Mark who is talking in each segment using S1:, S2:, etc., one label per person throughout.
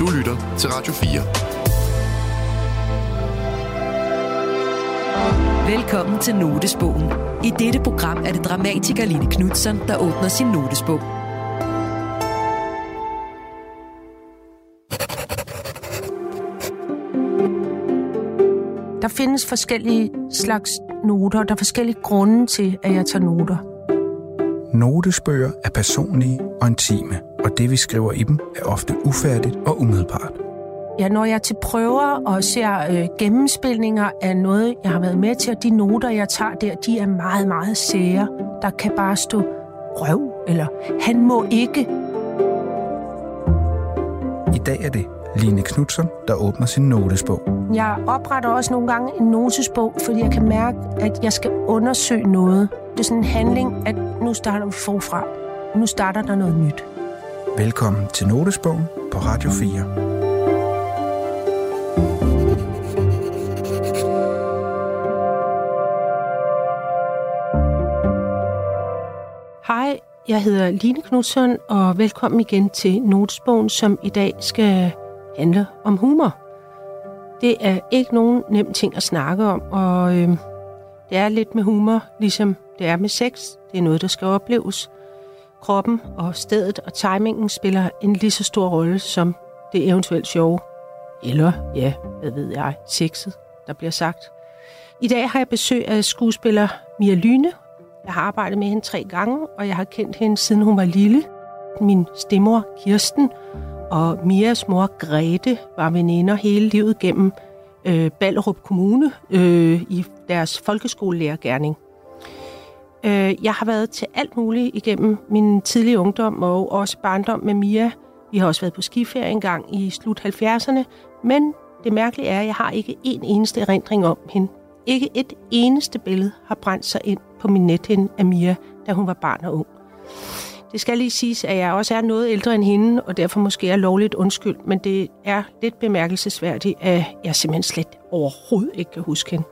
S1: Du lytter til Radio 4.
S2: Velkommen til Notesbogen. I dette program er det dramatiker Line Knudsen, der åbner sin notesbog.
S3: Der findes forskellige slags noter. Der er forskellige grunde til, at jeg tager noter.
S4: Notesbøger er personlige og intime, og det vi skriver i dem er ofte ufærdigt og umiddelbart.
S3: Ja, når jeg er til prøver og ser øh, gennemspilninger af noget, jeg har været med til, og de noter, jeg tager der, de er meget, meget sære. Der kan bare stå røv, eller han må ikke.
S4: I dag er det Line Knudsen, der åbner sin notesbog.
S3: Jeg opretter også nogle gange en notesbog, fordi jeg kan mærke, at jeg skal undersøge noget. Det er sådan en handling, at nu starter vi forfra. Nu starter der noget nyt.
S4: Velkommen til Notesbogen på Radio 4.
S3: Hej, jeg hedder Line Knudsen, og velkommen igen til Notesbogen, som i dag skal handle om humor. Det er ikke nogen nem ting at snakke om, og øh, det er lidt med humor, ligesom det er med sex. Det er noget, der skal opleves. Kroppen og stedet og timingen spiller en lige så stor rolle som det eventuelt sjove. Eller, ja, hvad ved jeg, sexet, der bliver sagt. I dag har jeg besøg af skuespiller Mia Lyne. Jeg har arbejdet med hende tre gange, og jeg har kendt hende siden hun var lille. Min stemmor Kirsten og Mias mor Grete var veninder hele livet gennem øh, Ballerup Kommune øh, i deres folkeskolelærergærning. Øh, jeg har været til alt muligt igennem min tidlige ungdom og også barndom med Mia. Vi har også været på skiferie en gang i slut 70'erne, men det mærkelige er, at jeg har ikke en eneste erindring om hende. Ikke et eneste billede har brændt sig ind på min nethinde af Mia, da hun var barn og ung. Det skal lige siges, at jeg også er noget ældre end hende, og derfor måske er lovligt undskyld, men det er lidt bemærkelsesværdigt, at jeg simpelthen slet overhovedet ikke kan huske hende.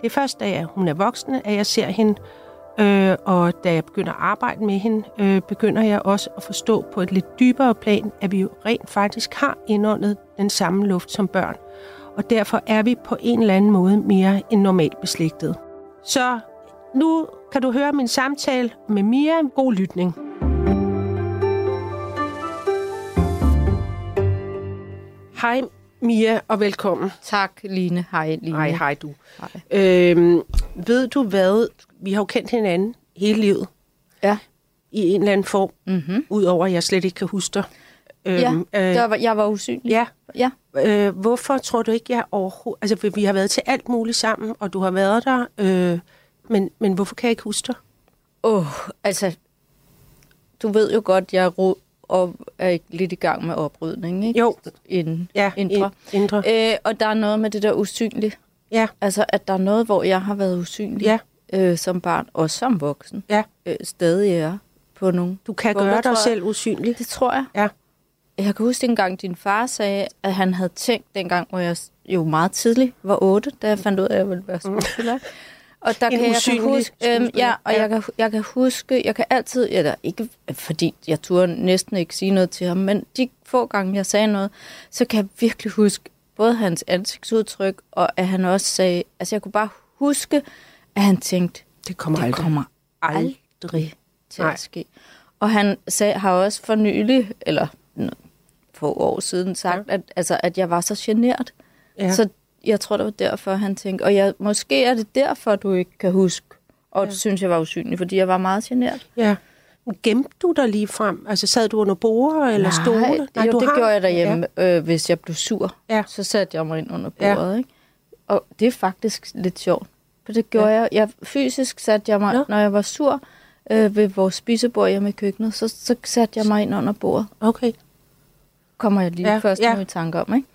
S3: Det er først, da jeg, hun er voksen, at jeg ser hende, øh, og da jeg begynder at arbejde med hende, øh, begynder jeg også at forstå på et lidt dybere plan, at vi jo rent faktisk har indåndet den samme luft som børn, og derfor er vi på en eller anden måde mere end normalt beslægtet. Så nu kan du høre min samtale med Mia. God lytning. Hej Mia, og velkommen.
S5: Tak, Line. Hej, Line.
S3: Hej, hej du.
S5: Hej.
S3: Øhm, ved du hvad? Vi har jo kendt hinanden hele livet
S5: Ja.
S3: i en eller anden form,
S5: Mm-hmm.
S3: udover at jeg slet ikke kan huske dig.
S5: Ja,
S3: øh,
S5: der var, jeg var usynlig.
S3: ja.
S5: Ja.
S3: Øh, hvorfor tror du ikke, jeg overhovedet... Altså, vi- har været til alt muligt sammen, og du har været der, øh, men, men hvorfor kan jeg ikke huske dig?
S5: Åh, oh, altså, du ved jo godt, jeg er, ro- og er lidt i gang med oprydning, ikke?
S3: Jo.
S5: Inden,
S3: Ja,
S5: indre.
S3: ind- indre.
S5: Øh, og der er noget med det der usynlige.
S3: Ja,
S5: Altså, at der er noget, hvor jeg har været usynlig
S3: ja,
S5: øh, som barn, og som voksen,
S3: ja.
S5: øh, stadig er på nogle.
S3: Du kan gøre dig
S5: jeg-
S3: selv usynlig.
S5: Det tror jeg.
S3: Ja.
S5: Jeg kan huske engang, din far sagde, at han havde tænkt dengang, hvor jeg jo meget tidligt var otte, da jeg fandt ud af, at jeg ville være skuespiller. Og der
S3: En
S5: kan jeg kan
S3: usynlig
S5: huske, øhm, ja, og
S3: Ja.
S5: Jeg, kan, jeg kan huske, jeg kan altid, eller ikke fordi jeg turde næsten ikke sige noget til ham, men de få gange, jeg sagde noget, så kan jeg virkelig huske både hans ansigtsudtryk, og at han også sagde, altså jeg kunne bare huske, at han tænkte,
S3: Det kommer
S5: det
S3: aldrig.
S5: kommer
S3: Aldrig.
S5: aldrig til
S3: Nej.
S5: at ske. Og han sag, har også for nylig, eller få år siden, sagt, ja. at, altså, at jeg var så genert.
S3: Ja.
S5: Ja. Så jeg tror, det var derfor, han tænkte. Og jeg, måske er det derfor, du ikke kan huske, og ja. synes, jeg var usynlig, fordi jeg var meget genert.
S3: Ja. Gemte du dig lige frem? Altså sad du under bordet eller stole?
S5: Nej, jo,
S3: du
S5: det
S3: har-
S5: gjorde jeg derhjemme, ja. øh, hvis jeg blev sur.
S3: Ja.
S5: Så satte jeg mig ind under
S3: Ja.
S5: bordet. Ikke? Og det er faktisk lidt sjovt. For det gjorde
S3: Ja.
S5: ja. jeg. jeg. Fysisk satte jeg mig,
S3: Nå.
S5: når jeg var sur øh, ved vores spisebord hjemme i køkkenet, så, så satte jeg mig ind under bordet.
S3: Okay.
S5: Kommer jeg lige
S3: Ja,
S5: ja. først
S3: ja.
S5: ja. nu i tanke om, ikke?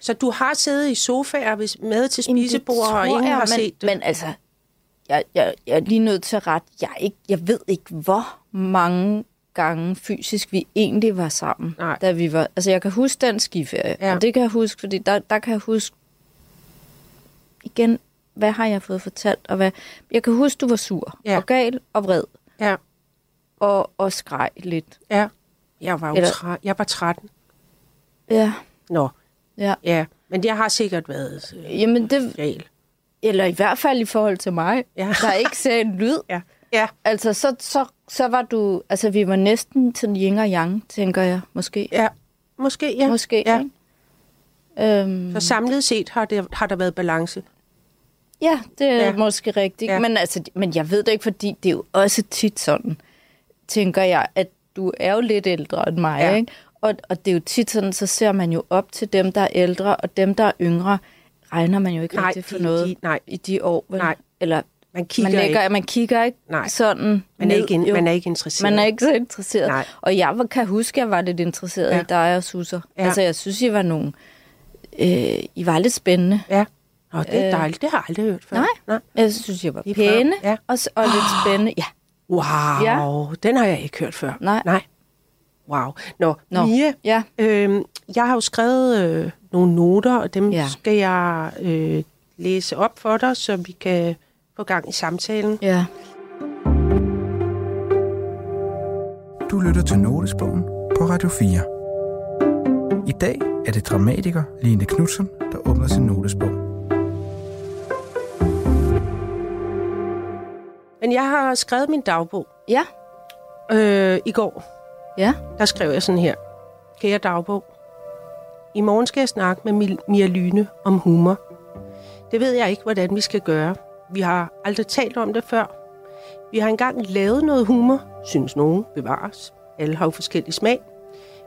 S3: Så du har siddet i sofaer med til spisebord, og ingen
S5: jeg,
S3: har
S5: men,
S3: set det?
S5: Men altså, jeg, jeg, jeg er lige nødt til at ret. Jeg, ikke, jeg ved ikke, hvor mange gange fysisk vi egentlig var sammen,
S3: Nej.
S5: da vi var... Altså, jeg kan huske den skiferie,
S3: Ja.
S5: og det kan jeg huske, fordi der, der kan jeg huske... Igen, hvad har jeg fået fortalt, og hvad... Jeg kan huske, du var sur,
S3: ja.
S5: og gal, og vred,
S3: Ja,
S5: og, og skreg lidt.
S3: ja. Jeg var jo
S5: Eller-
S3: træ- jeg var 13.
S5: Ja,
S3: Nå,
S5: ja.
S3: ja. Men jeg har sikkert været øh,
S5: Jamen, det,
S3: gal.
S5: eller i hvert fald i forhold til mig,
S3: Ja.
S5: der ikke sagde en lyd.
S3: Ja. Ja.
S5: Altså, så, så, så var du... Altså, vi var næsten til yin og yang, tænker jeg, måske.
S3: Ja. Måske, ja.
S5: Måske,
S3: Ja.
S5: ikke? Øhm,
S3: Så samlet set har, det, har der været balance.
S5: ja, det er
S3: Ja.
S5: måske rigtigt.
S3: Ja.
S5: Men, altså, men jeg ved det ikke, fordi det er jo også tit sådan, tænker jeg, at du er jo lidt ældre end mig,
S3: ja.
S5: ikke? Og, og det er jo tit sådan, så ser man jo op til dem, der er ældre, og dem, der er yngre, regner man jo ikke
S3: Nej,
S5: rigtig for
S3: de-
S5: noget
S3: de- nej.
S5: i de år. Vel?
S3: Nej.
S5: Eller
S3: Man kigger
S5: man, lægger,
S3: ikke.
S5: man kigger ikke
S3: Nej.
S5: sådan
S3: Man er,
S5: ned,
S3: ikke, in, man er ikke interesseret.
S5: Man er ikke så interesseret.
S3: Nej.
S5: Og jeg kan huske, at jeg var lidt interesseret
S3: Ja.
S5: i dig og Susser.
S3: Ja.
S5: Altså, jeg synes, I var nogle... Øh, I var lidt spændende.
S3: Ja. Nå, det er
S5: Øh.
S3: dejligt. Det har jeg aldrig hørt før.
S5: Nej.
S3: Nej.
S5: Jeg synes, I var pæne
S3: Ja.
S5: og, og lidt spændende. Ja.
S3: Wow,
S5: Ja.
S3: den har jeg ikke hørt før.
S5: Nej.
S3: Nej. Wow. Nå,
S5: Nå.
S3: Mia,
S5: Ja.
S3: øh, jeg har jo skrevet øh, nogle noter, og dem
S5: Ja.
S3: skal jeg øh, læse op for dig, så vi kan få gang i samtalen.
S5: Ja.
S4: Du lytter til Notesbogen på Radio 4. I dag er det dramatiker Line Knudsen, der åbner sin notesbog.
S3: Men jeg har skrevet min dagbog
S5: Ja.
S3: øh, i går.
S5: Ja.
S3: Der skrev jeg sådan her. Kære dagbog. I morgen skal jeg snakke med Mia Lyne om humor. Det ved jeg ikke, hvordan vi skal gøre. Vi har aldrig talt om det før. Vi har engang lavet noget humor, synes nogen bevares. Alle har jo forskellig smag.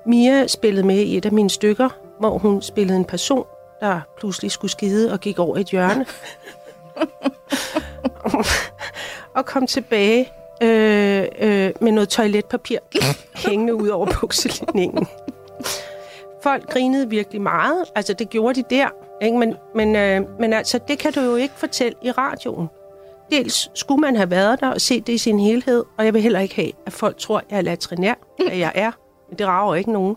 S3: Mia spillede med i et af mine stykker, hvor hun spillede en person, der pludselig skulle skide og gik over et hjørne. og kom tilbage øh, øh, med noget toiletpapir hængende ud over bukselinningen. Folk grinede virkelig meget. Altså, det gjorde de der. Ikke? Men, men, øh, men altså, det kan du jo ikke fortælle i radioen. Dels skulle man have været der og set det i sin helhed, og jeg vil heller ikke have, at folk tror, at jeg er latrinær, at jeg er. Men det rager ikke nogen.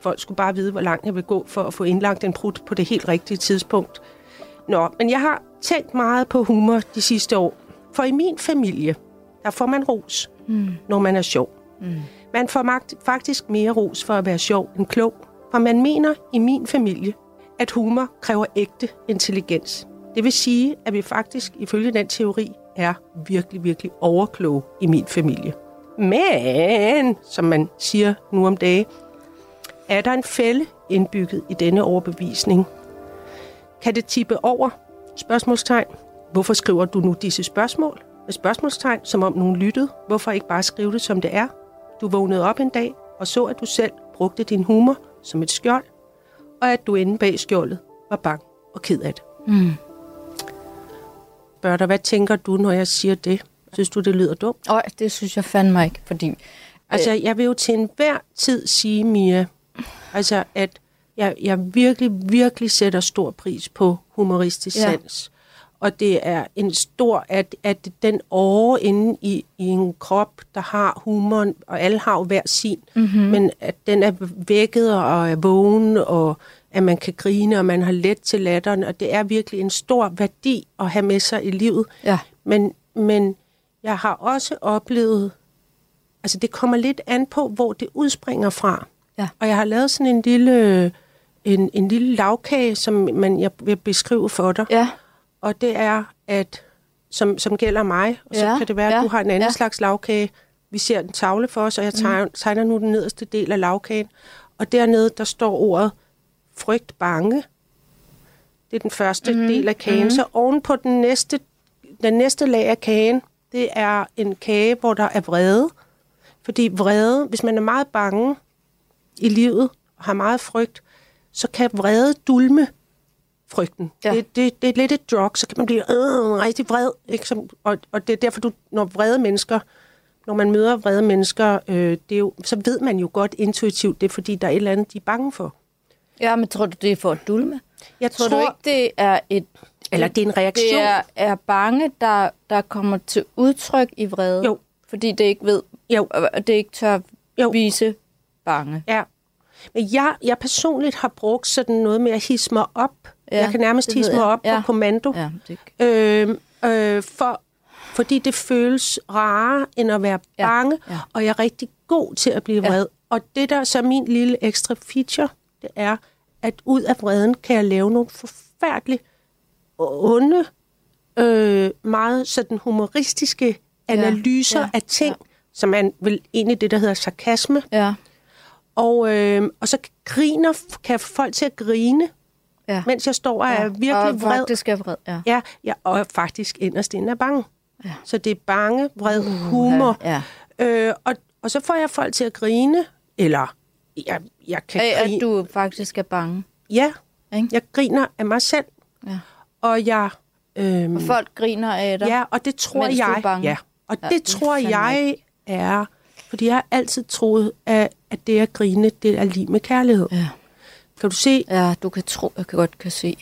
S3: Folk skulle bare vide, hvor langt jeg vil gå for at få indlagt en prut på det helt rigtige tidspunkt. Nå, men jeg har tænkt meget på humor de sidste år. For i min familie, der får man ros, mm. når man er sjov. Mm. Man får magt, faktisk mere ros for at være sjov end klog. For man mener i min familie, at humor kræver ægte intelligens. Det vil sige, at vi faktisk ifølge den teori er virkelig, virkelig overkloge i min familie. Men, som man siger nu om dage, er der en fælde indbygget i denne overbevisning. Kan det tippe over? Spørgsmålstegn. Hvorfor skriver du nu disse spørgsmål? Med spørgsmålstegn, som om nogen lyttede. Hvorfor ikke bare skrive det, som det er? Du vågnede op en dag og så, at du selv brugte din humor som et skjold, og at du inde bag skjoldet var bange og ked af det.
S5: Mm.
S3: Dig, hvad tænker du, når jeg siger det? Synes du, det lyder dumt?
S5: Øj, det synes jeg fandme ikke, fordi...
S3: Altså, jeg vil jo til enhver tid sige, Mia, altså, at jeg, jeg virkelig, virkelig sætter stor pris på humoristisk
S5: Ja.
S3: sans. Og det er en stor, at, at den åre inde i, i en krop, der har humoren, og alle har jo hver sin, mm-hmm. men at den er vækket og er vågen, og at man kan grine, og man har let til latteren, og det er virkelig en stor værdi at have med sig i livet.
S5: Ja.
S3: Men, men jeg har også oplevet, altså det kommer lidt an på, hvor det udspringer fra.
S5: Ja.
S3: Og jeg har lavet sådan en lille, en, en lille lavkage, som man, jeg vil beskrive for dig.
S5: Ja.
S3: Og det er, at som, som gælder mig, og så
S5: Ja,
S3: kan det være, at
S5: ja,
S3: du har en anden
S5: ja.
S3: slags lavkage. Vi ser en tavle for os, og jeg tegner, tegner nu den nederste del af lavkagen. Og dernede, der står ordet frygt bange. Det er den første mm-hmm. del af kagen. Mm-hmm. Så oven på den næste, den næste lag af kagen, det er en kage, hvor der er vrede. Fordi vrede, hvis man er meget bange i livet og har meget frygt, så kan vrede dulme frygten.
S5: Ja.
S3: Det, det, det er lidt et drug, så kan man blive øh, rigtig vred. Ikke? Som, og, og det er derfor, du, når vrede mennesker, når man møder vrede mennesker, øh, det er jo, så ved man jo godt intuitivt, det er fordi, der er et eller andet, de er bange for.
S5: Ja, men tror du, det er for at dulme?
S3: Jeg
S5: Tror, tror du ikke, det er et...
S3: Eller det er en reaktion.
S5: Det er, er bange, der, der kommer til udtryk i vrede?
S3: Jo.
S5: Fordi det ikke ved,
S3: Jo.
S5: og det ikke tør
S3: Jo.
S5: vise bange.
S3: Ja. Men jeg, jeg personligt har brugt sådan noget med at hisse mig op.
S5: Ja,
S3: Ja, jeg kan nærmest hisse mig op
S5: Ja.
S3: på kommando.
S5: Ja, det
S3: Øh, øh, for, fordi det føles rarere end at være
S5: Ja,
S3: bange,
S5: ja.
S3: og jeg er rigtig god til at blive
S5: Ja.
S3: vred. Og det der så er min lille ekstra feature, det er, at ud af vreden kan jeg lave nogle forfærdeligt onde, øh, meget sådan humoristiske analyser
S5: ja,
S3: ja, af ting, ja. som er vel egentlig det, der hedder sarkasme.
S5: Ja.
S3: Og, øh, og så griner, kan jeg få folk til at grine,
S5: ja.
S3: mens jeg står og er virkelig
S5: og
S3: vred.
S5: faktisk er vred, ja.
S3: Ja, ja, og faktisk inderst inde er bange.
S5: Ja.
S3: Så det er bange, vred, humor.
S5: Ja.
S3: Øh, og, og så får jeg folk til at grine, eller jeg, jeg kan
S5: Af,
S3: grine.
S5: at du faktisk er bange.
S3: Ja,
S5: Ikke?
S3: jeg griner af mig selv,
S5: Ja.
S3: og jeg... Øhm,
S5: Og folk griner af dig.
S3: ja, og det tror jeg...
S5: bange.
S3: Ja, og
S5: Ja,
S3: det,
S5: det
S3: tror jeg er... Fordi jeg har altid troet, at, at det at grine, det er lige med kærlighed.
S5: Ja.
S3: Kan du se,
S5: ja, du kan tro, jeg kan godt kan se.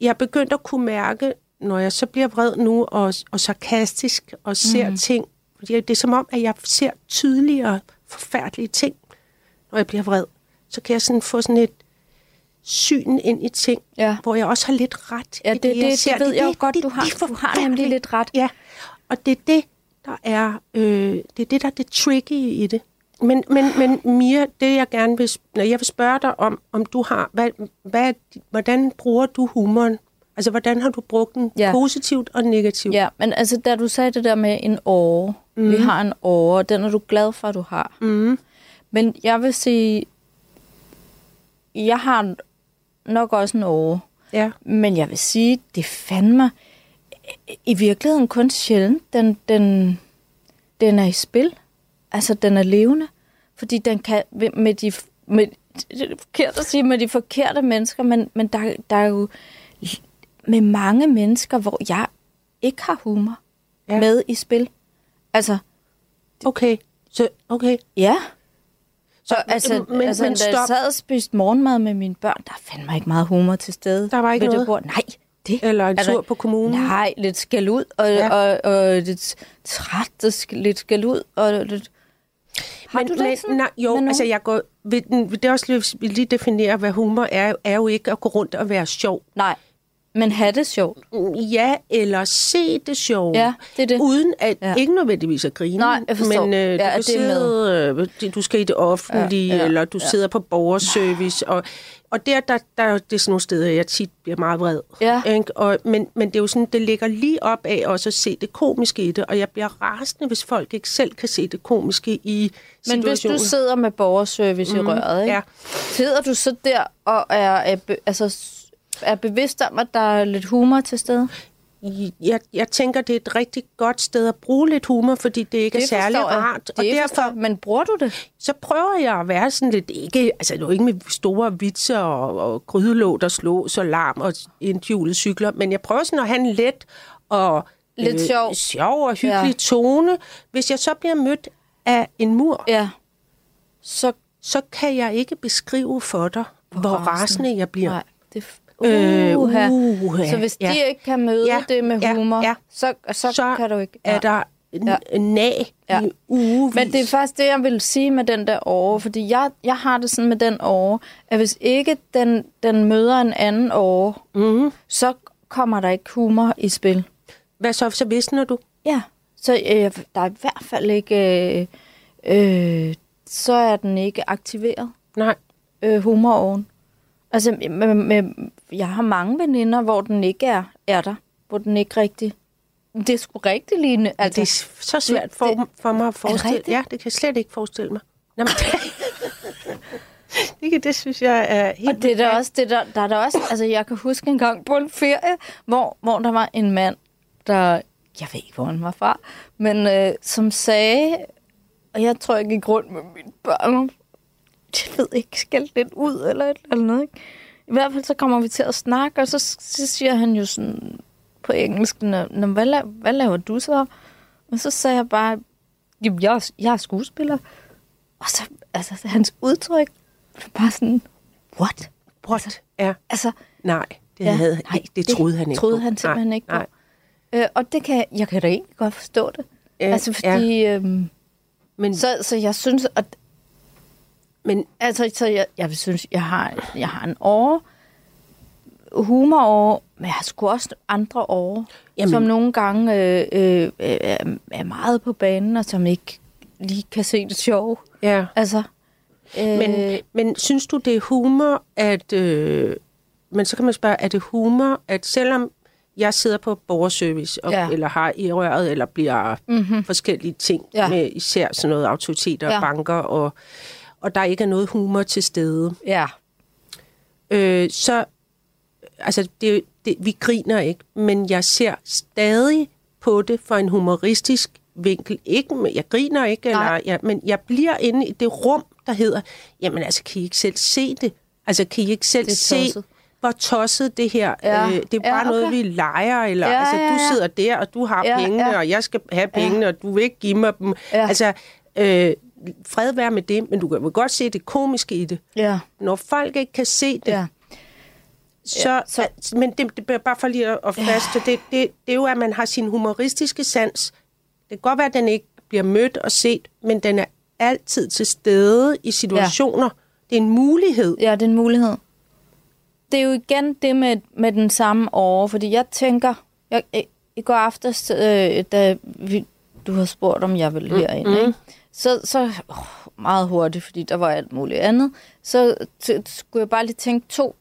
S3: jeg er begyndt at kunne mærke, når jeg så bliver vred nu og, og sarkastisk og ser mm. ting, fordi det er som om, at jeg ser tydeligere forfærdelige ting, når jeg bliver vred. Så kan jeg sådan få sådan et syn ind i ting,
S5: Ja.
S3: hvor jeg også har lidt ret
S5: Ja,
S3: i
S5: det, det,
S3: jeg
S5: det,
S3: ser.
S5: det ved jeg jo godt,
S3: det,
S5: du har.
S3: det
S5: Du har nemlig lidt ret.
S3: Ja, og det er det, der er, øh, det er det, der er det tricky i det. Men, men, men Mia, det jeg gerne vil, når jeg vil spørge dig om, om du har, hvad, hvad, hvordan bruger du humoren? Altså, hvordan har du brugt den
S5: Ja.
S3: positivt og negativt?
S5: Ja, men altså, da du sagde det der med en åre, mm. vi har en åre, den er du glad for, at du har.
S3: Mm.
S5: Men jeg vil sige, jeg har nok også en åre,
S3: ja.
S5: men jeg vil sige, det fandt mig i virkeligheden kun sjældent, den, den, den er i spil. Altså, den er levende. Fordi den kan med de, med, det er forkert at sige med de forkerte mennesker, men, men der, der er jo med mange mennesker, hvor jeg ikke har humor ja. Med i spil. Altså,
S3: Okay, så okay.
S5: ja. Så,
S3: Så,
S5: altså,
S3: men-
S5: altså
S3: men
S5: da jeg
S3: stop.
S5: sad og spiste morgenmad med mine børn, der fandt mig ikke meget humor til stede.
S3: Der var ikke
S5: ved det
S3: noget?
S5: Bord. Nej, det
S3: Eller en
S5: der-
S3: tur på kommunen?
S5: Nej, lidt skal ud, og, ja.
S3: Ja.
S5: og, og lidt træt, og lidt skal ud, og lidt... Har
S3: men,
S5: du det
S3: men,
S5: sådan
S3: nej, jo,
S5: med
S3: altså jeg går, vil, det også lige, lige definere, hvad humor er, er jo ikke at gå rundt og være sjov.
S5: Nej, men have det sjovt.
S3: Ja, eller se det sjove.
S5: Ja, det er det.
S3: Uden at,
S5: Ja.
S3: ikke nødvendigvis at grine,
S5: Nej, jeg forstår.
S3: men øh,
S5: Ja,
S3: du, kan
S5: det
S3: sidde, øh, du skal i det offentlige,
S5: Ja,
S3: ja, eller du
S5: ja.
S3: sidder på borgerservice, og, og der, der, der, er det er sådan nogle steder, jeg tit bliver meget vred.
S5: Ja.
S3: Ikke? Og, men, men det er jo sådan, det ligger lige op af også at se det komiske i det, og jeg bliver rasende, hvis folk ikke selv kan se det komiske i
S5: Men hvis
S3: situationen.
S5: du sidder med borgerservice mm, i røret, ikke?
S3: ja.
S5: sidder du så der og er, er, altså, er bevidst om, at der er lidt humor til stede?
S3: Jeg, jeg tænker, det er et rigtig godt sted at bruge lidt humor, fordi det ikke er særlig
S5: jeg.
S3: rart.
S5: Det
S3: og derfor,
S5: jeg. Men bruger du det?
S3: så prøver jeg at være sådan lidt, ikke, altså nu ikke med store vitser og, og grydelåg, der slås og larm og indhjulede cykler, men jeg prøver sådan at have en let og
S5: Lidt sjov.
S3: sjov og hyggelig
S5: Ja.
S3: tone. Hvis jeg så bliver mødt af en mur,
S5: Ja. Så
S3: så kan jeg ikke beskrive for dig, hvor, hvor rasende jeg bliver.
S5: Nej, det er
S3: Øh,
S5: uha.
S3: uha,
S5: Så hvis de
S3: ja.
S5: ikke kan møde
S3: Ja,
S5: det med
S3: ja,
S5: humor,
S3: ja.
S5: Så, så,
S3: så
S5: kan du ikke.
S3: er der
S5: Ja.
S3: ja. nag
S5: Ja.
S3: ja. i ugevis.
S5: Men det er faktisk det, jeg vil sige med den der åre, fordi jeg, jeg har det sådan med den åre, at hvis ikke den, den møder en anden åre,
S3: mm.
S5: så kommer der ikke humor i spil.
S3: Hvad så, så visner du?
S5: Ja, så øh, der er i hvert fald ikke... Øh, øh, så er den ikke aktiveret,
S3: Nej.
S5: øh, humoroven. Altså, med, med, jeg har mange veninder, hvor den ikke er, er der. Hvor den ikke rigtig... Det er sgu rigtig lignende.
S3: Altså,
S5: Altså,
S3: det er så svært for,
S5: det-
S3: for mig at forestille. Ja, det kan jeg slet ikke forestille mig. Nå, men, det, det synes jeg er helt...
S5: Og det er der også, det der, der er der også, altså jeg kan huske en gang på en ferie, hvor, hvor der var en mand, der, jeg ved ikke, hvor han var fra, men øh, som sagde, og jeg tror, jeg gik rundt med mine børn, jeg ved ikke, skældt lidt ud eller et eller andet, ikke? I hvert fald så kommer vi til at snakke, og så, så siger han jo sådan på engelsk, "Nå, hvad, la- hvad laver du så? Og så sagde jeg bare, jamen, jeg, er- jeg er skuespiller. Og så, altså, hans udtryk, var bare sådan, what?
S3: What? Ja,
S5: Altså,
S3: nej, det,
S5: Ja,
S3: havde,
S5: nej,
S3: ikke, det troede han ikke
S5: troede
S3: på.
S5: han simpelthen
S3: nej,
S5: ikke på.
S3: Nej.
S5: øh, og det kan jeg, jeg kan da egentlig godt forstå det.
S3: Øh,
S5: altså, fordi, ja. øhm,
S3: Men,
S5: så, så jeg synes, at,
S3: men
S5: altså, så jeg, jeg synes, jeg har, jeg har en åre, humor over, men jeg har sgu også andre åre, Jamen. Som nogle gange øh, øh, er, er meget på banen, og som ikke lige kan se det sjove.
S3: ja,
S5: Altså, Øh,
S3: Men, men synes du, det er humor, at... Øh, men så kan man spørge, er det humor, at selvom jeg sidder på borgerservice, og,
S5: Ja.
S3: eller har i røret, eller bliver
S5: mm-hmm.
S3: forskellige ting,
S5: ja.
S3: med især sådan noget autoriteter
S5: Ja.
S3: og banker, og, og der ikke er noget humor til stede,
S5: Ja,
S3: øh, så... Altså, det, det, vi griner ikke, men jeg ser stadig på det fra en humoristisk vinkel. Ikke, jeg griner ikke, eller,
S5: Nej.
S3: ja, men jeg bliver inde i det rum, der hedder, jamen altså, kan I ikke selv se det? Altså, kan I ikke selv se, hvor tosset det her?
S5: Ja.
S3: Øh, det er
S5: Ja,
S3: bare noget,
S5: okay.
S3: vi leger, eller
S5: Ja,
S3: altså,
S5: ja,
S3: du
S5: ja.
S3: sidder der, og du har
S5: Ja,
S3: pengene,
S5: ja.
S3: og jeg skal have pengene, og du vil ikke give mig dem.
S5: Ja.
S3: Altså, øh, fred være med det, men du kan godt se det komiske i det.
S5: ja,
S3: Når folk ikke kan se det,
S5: ja.
S3: så,
S5: Ja,
S3: ja,
S5: så-
S3: så, men det, det er bare for lige at, at faste, det, det, det er jo, at man har sin humoristiske sans. Det kan godt være, at den ikke bliver mødt og set, men den er altid til stede i situationer. Ja. Det er en mulighed.
S5: Ja, det er en mulighed. Det er jo igen det med, med den samme år, fordi jeg tænker, jeg, i, går aftes, øh, da vi, du har spurgt, om jeg ville herind, mm. ikke? Så, så oh, meget hurtigt, fordi der var alt muligt andet, så skulle jeg bare lige tænke to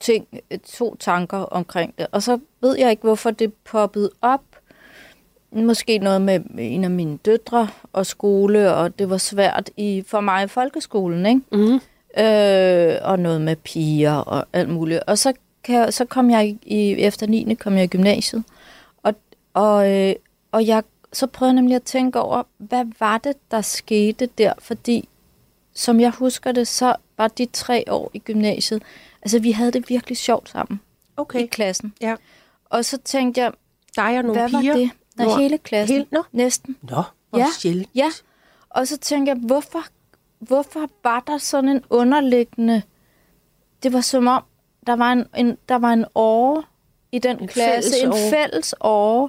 S5: ting, to tanker omkring det. Og så ved jeg ikke, hvorfor det poppede op. Måske noget med en af mine døtre og skole, og det var svært i, for mig i folkeskolen, ikke?
S3: Mm.
S5: øh, og noget med piger og alt muligt. Og så, kan, så kom jeg i, efter 9. kom jeg i gymnasiet, og, og, øh, og jeg, så prøvede jeg nemlig at tænke over, hvad var det, der skete der? Fordi, som jeg husker det, så var de tre år i gymnasiet, altså vi havde det virkelig sjovt sammen
S3: Okay.
S5: i klassen.
S3: Ja.
S5: Og så tænkte jeg,
S3: Der er nogle
S5: hvad
S3: piger.
S5: var det? Nej,
S3: Nå,
S5: hele klassen.
S3: Hele, nå.
S5: Næsten.
S3: Nå, hvor
S5: Ja.
S3: sjældent.
S5: Ja, og så tænker jeg, hvorfor, hvorfor var der sådan en underliggende... Det var som om, der var en, en, der var en åre i den
S3: En
S5: klasse,
S3: fælles
S5: en fælles åre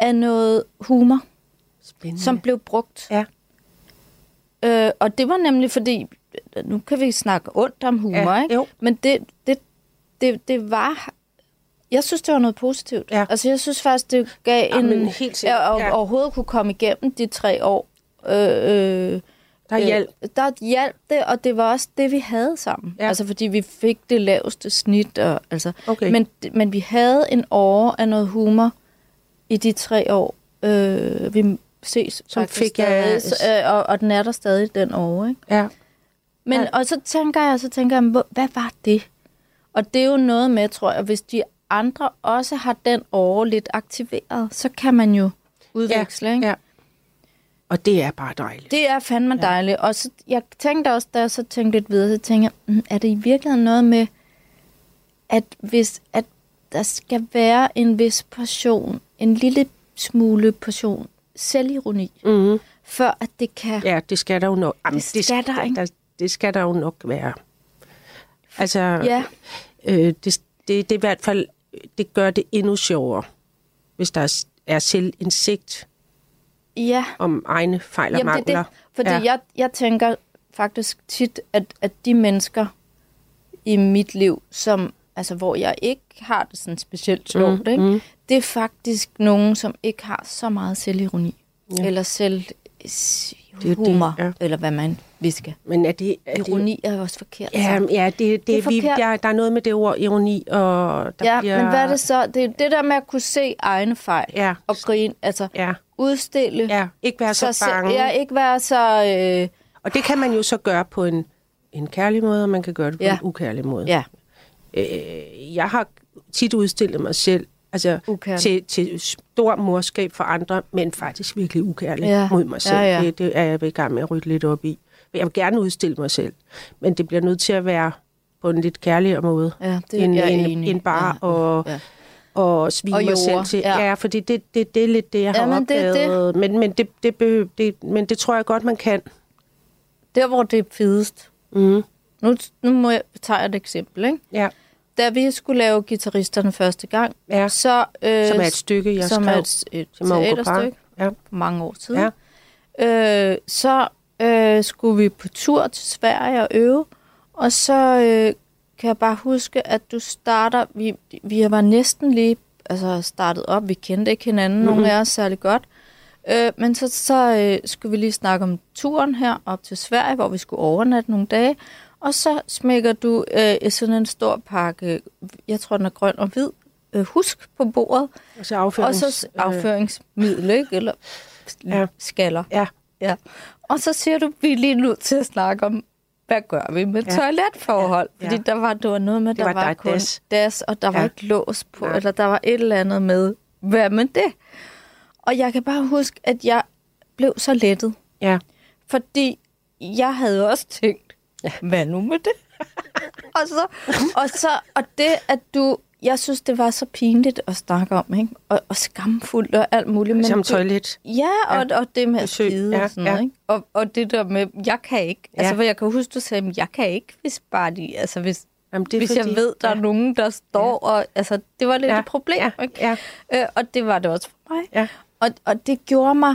S5: af noget humor,
S3: Spændende.
S5: som blev brugt.
S3: Ja.
S5: Øh, og det var nemlig fordi, nu kan vi snakke ondt om humor,
S3: Ja,
S5: ikke?
S3: jo.
S5: Men det, det, det, det var... Jeg synes, det var noget positivt.
S3: Ja.
S5: Altså, jeg synes faktisk, det gav
S3: Ja,
S5: en...
S3: helt sikkert,
S5: Ja, overhovedet kunne komme igennem de tre år. Øh, øh,
S3: Der hjalp.
S5: Øh, der hjalp det, og det var også det, vi havde sammen.
S3: Ja.
S5: Altså, fordi vi fik det laveste snit. Og, altså,
S3: Okay.
S5: men, men vi havde en år af noget humor i de tre år. Øh, vi ses faktisk
S3: fik jeg-
S5: stadig, øh, og, og den er der stadig den år, ikke?
S3: Ja.
S5: Men,
S3: Ja.
S5: og så tænker jeg, så tænker jeg, hvor- hvad var det? Og det er jo noget med, tror jeg, hvis de andre også har den år lidt aktiveret, så kan man jo udveksle, ikke?
S3: ja. Og det er bare dejligt.
S5: Det er fandme ja. dejligt. Og så, jeg tænkte også, da jeg så tænkte lidt videre, så tænkte jeg, "Mm, er det i virkeligheden noget med, at hvis at der skal være en vis portion, en lille smule portion selvironi,
S3: Mm-hmm.
S5: før at det kan...
S3: Ja, det skal der jo nok. Jamen,
S5: Det skal der, ikke?
S3: Der, det skal der jo nok være. Altså,
S5: Ja,
S3: øh, det, det, det er i hvert fald, det gør det endnu sjovere, hvis der er, selvindsigt
S5: ja.
S3: om egne fejl og
S5: Jamen, det
S3: mangler.
S5: er det. Fordi
S3: ja.
S5: jeg, jeg tænker faktisk tit, at, at de mennesker i mit liv, som, altså, hvor jeg ikke har det sådan specielt sjovt, mm, ikke?
S3: mm.
S5: det er faktisk nogen, som ikke har så meget selvironi.
S3: Ja.
S5: Eller selv
S3: det,
S5: humor,
S3: ja.
S5: eller hvad man visker.
S3: Men er det... Er det
S5: Ironi er jo også forkert.
S3: Ja, ja det, det,
S5: Det er
S3: vi,
S5: forkert.
S3: der, der er noget med det ord ironi, og der
S5: ja
S3: bliver...
S5: men hvad er det så? Det er det der med at kunne se egne fejl
S3: Ja,
S5: og grine, altså
S3: ja,
S5: udstille.
S3: ja. Ikke være så,
S5: sig-
S3: bange.
S5: Ja, ikke være så... Øh,
S3: Og det kan man jo så gøre på en, en kærlig måde, og man kan gøre det på
S5: Ja.
S3: en ukærlig måde.
S5: ja,
S3: Øh, jeg har tit udstillet mig selv altså,
S5: Ukærlig.
S3: til, til stor morskab for andre, men faktisk virkelig ukærlig
S5: Ja.
S3: mod mig selv.
S5: Ja, ja.
S3: Det, det er jeg i gang med at rydde lidt op i. Jeg vil gerne udstille mig selv, men det bliver nødt til at være på en lidt kærligere måde,
S5: ja, det
S3: end,
S5: jeg
S3: end, end bare
S5: ja.
S3: at,
S5: ja.
S3: og svine
S5: Og
S3: mig selv til.
S5: ja.
S3: Ja, fordi det, det, det er lidt det, jeg har
S5: Ja, men det er
S3: opdaget. Men, men, det, det behøver, det, men det tror jeg godt, man kan.
S5: Der, hvor det er fedest.
S3: Mm.
S5: Nu, nu må jeg tage et eksempel, ikke?
S3: Ja.
S5: Da vi skulle lave guitaristerne første gang,
S3: Ja.
S5: så... Øh,
S3: Som er et stykke, jeg
S5: som
S3: skrev
S5: er et, et teaterstykke
S3: Ja.
S5: mange år siden.
S3: Ja.
S5: Øh, så øh, skulle vi på tur til Sverige og øve, og så øh, kan jeg bare huske, at du starter... Vi, vi var næsten lige altså, startet op, vi kendte ikke hinanden, mm-hmm. nogen af os særlig godt. Øh, men så, så øh, skulle vi lige snakke om turen her op til Sverige, hvor vi skulle overnatte nogle dage. Og så smækker du øh, sådan en stor pakke, jeg tror den er grøn og hvid, øh, husk på bordet.
S3: Og så afførings...
S5: Og så afføringsmiddel, ikke? Eller
S3: Ja.
S5: skaller.
S3: Ja.
S5: ja. Og så siger du, vi er lige nødt til at snakke om, hvad gør vi med
S3: Ja.
S5: toiletforhold?
S3: Ja.
S5: Fordi
S3: Ja.
S5: der var, det var noget med,
S3: Det
S5: der
S3: var
S5: var,
S3: der
S5: kun
S3: das.
S5: das, og der var
S3: Ja.
S5: ikke lås på,
S3: Nej.
S5: eller der var et eller andet med, hvad med det? Og jeg kan bare huske, at jeg blev så lettet,
S3: Ja.
S5: fordi jeg havde også tænkt, hvad nu med det? og, så, og, så, og det, at du, jeg synes, det var så pinligt at snakke om, ikke? Og, og skamfuldt og alt muligt.
S3: Som
S5: du-
S3: toilet.
S5: Ja, og, ja. og det med at skide
S3: Ja,
S5: og sådan
S3: ja.
S5: noget, ikke? Og, og det der med, jeg kan ikke.
S3: Ja.
S5: Altså, hvor jeg kan huske, du sagde, jeg kan ikke, hvis bare de, altså hvis,
S3: Jamen, det er
S5: hvis
S3: fordi,
S5: jeg ved, der
S3: ja.
S5: er nogen, der står, og altså, det var lidt
S3: Ja,
S5: et problem,
S3: ja,
S5: ikke?
S3: ja.
S5: Øh, og det var det også for mig.
S3: Ja.
S5: Og, og det gjorde mig,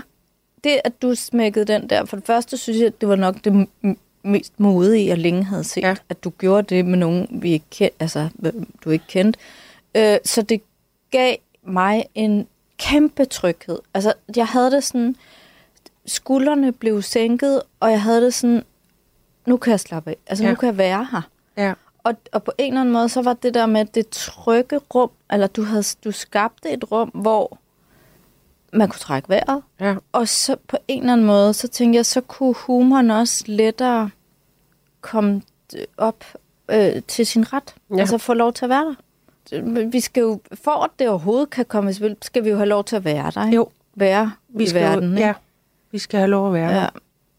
S5: det at du smækkede den der, for det første synes jeg, det var nok det mest modige, jeg længe havde set,
S3: Ja.
S5: at du gjorde det med nogen, vi ikke kendte, altså, du ikke kendte. Øh, så det gav mig en kæmpe tryghed. Altså, jeg havde det sådan, skuldrene blev sænket, og jeg havde det sådan, nu kan jeg slappe af. Altså. Ja. nu kan jeg være her.
S3: Ja.
S5: Og, og på en eller anden måde, så var det der med det trygge rum, eller du, havde, du skabte et rum, hvor man kunne trække vejret.
S3: Ja.
S5: Og så på en eller anden måde, så tænkte jeg, så kunne humoren også lettere komme d- op øh, til sin ret.
S3: Ja.
S5: Altså få lov til at være der. Vi skal jo, for at det overhovedet kan komme i spil, skal vi jo have lov til at være der. Ikke?
S3: Jo.
S5: Være
S3: Vi
S5: i
S3: skal,
S5: verden.
S3: jo,
S5: ikke?
S3: ja, vi skal have lov at være
S5: Ja.
S3: ja.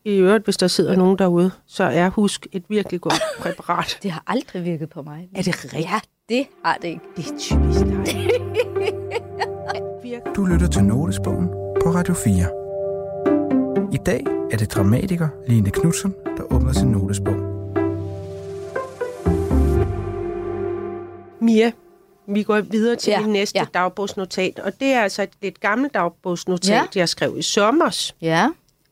S3: I øvrigt, hvis der sidder nogen derude, så er husk et virkelig godt præparat.
S5: Det har aldrig virket på mig.
S3: Er det rigtigt?
S5: Ja, det har det ikke.
S3: Det er typisk dig.
S4: Du lytter til Notesbogen på Radio 4. I dag er det dramatiker Line Knudsen, der åbner sin notesbog.
S3: Mia, vi går videre til
S5: Ja,
S3: ja, næste
S5: ja.
S3: dagbogsnotat, og det er altså et lidt gammelt dagbogsnotat,
S5: Ja.
S3: jeg skrev i sommers.
S5: Ja,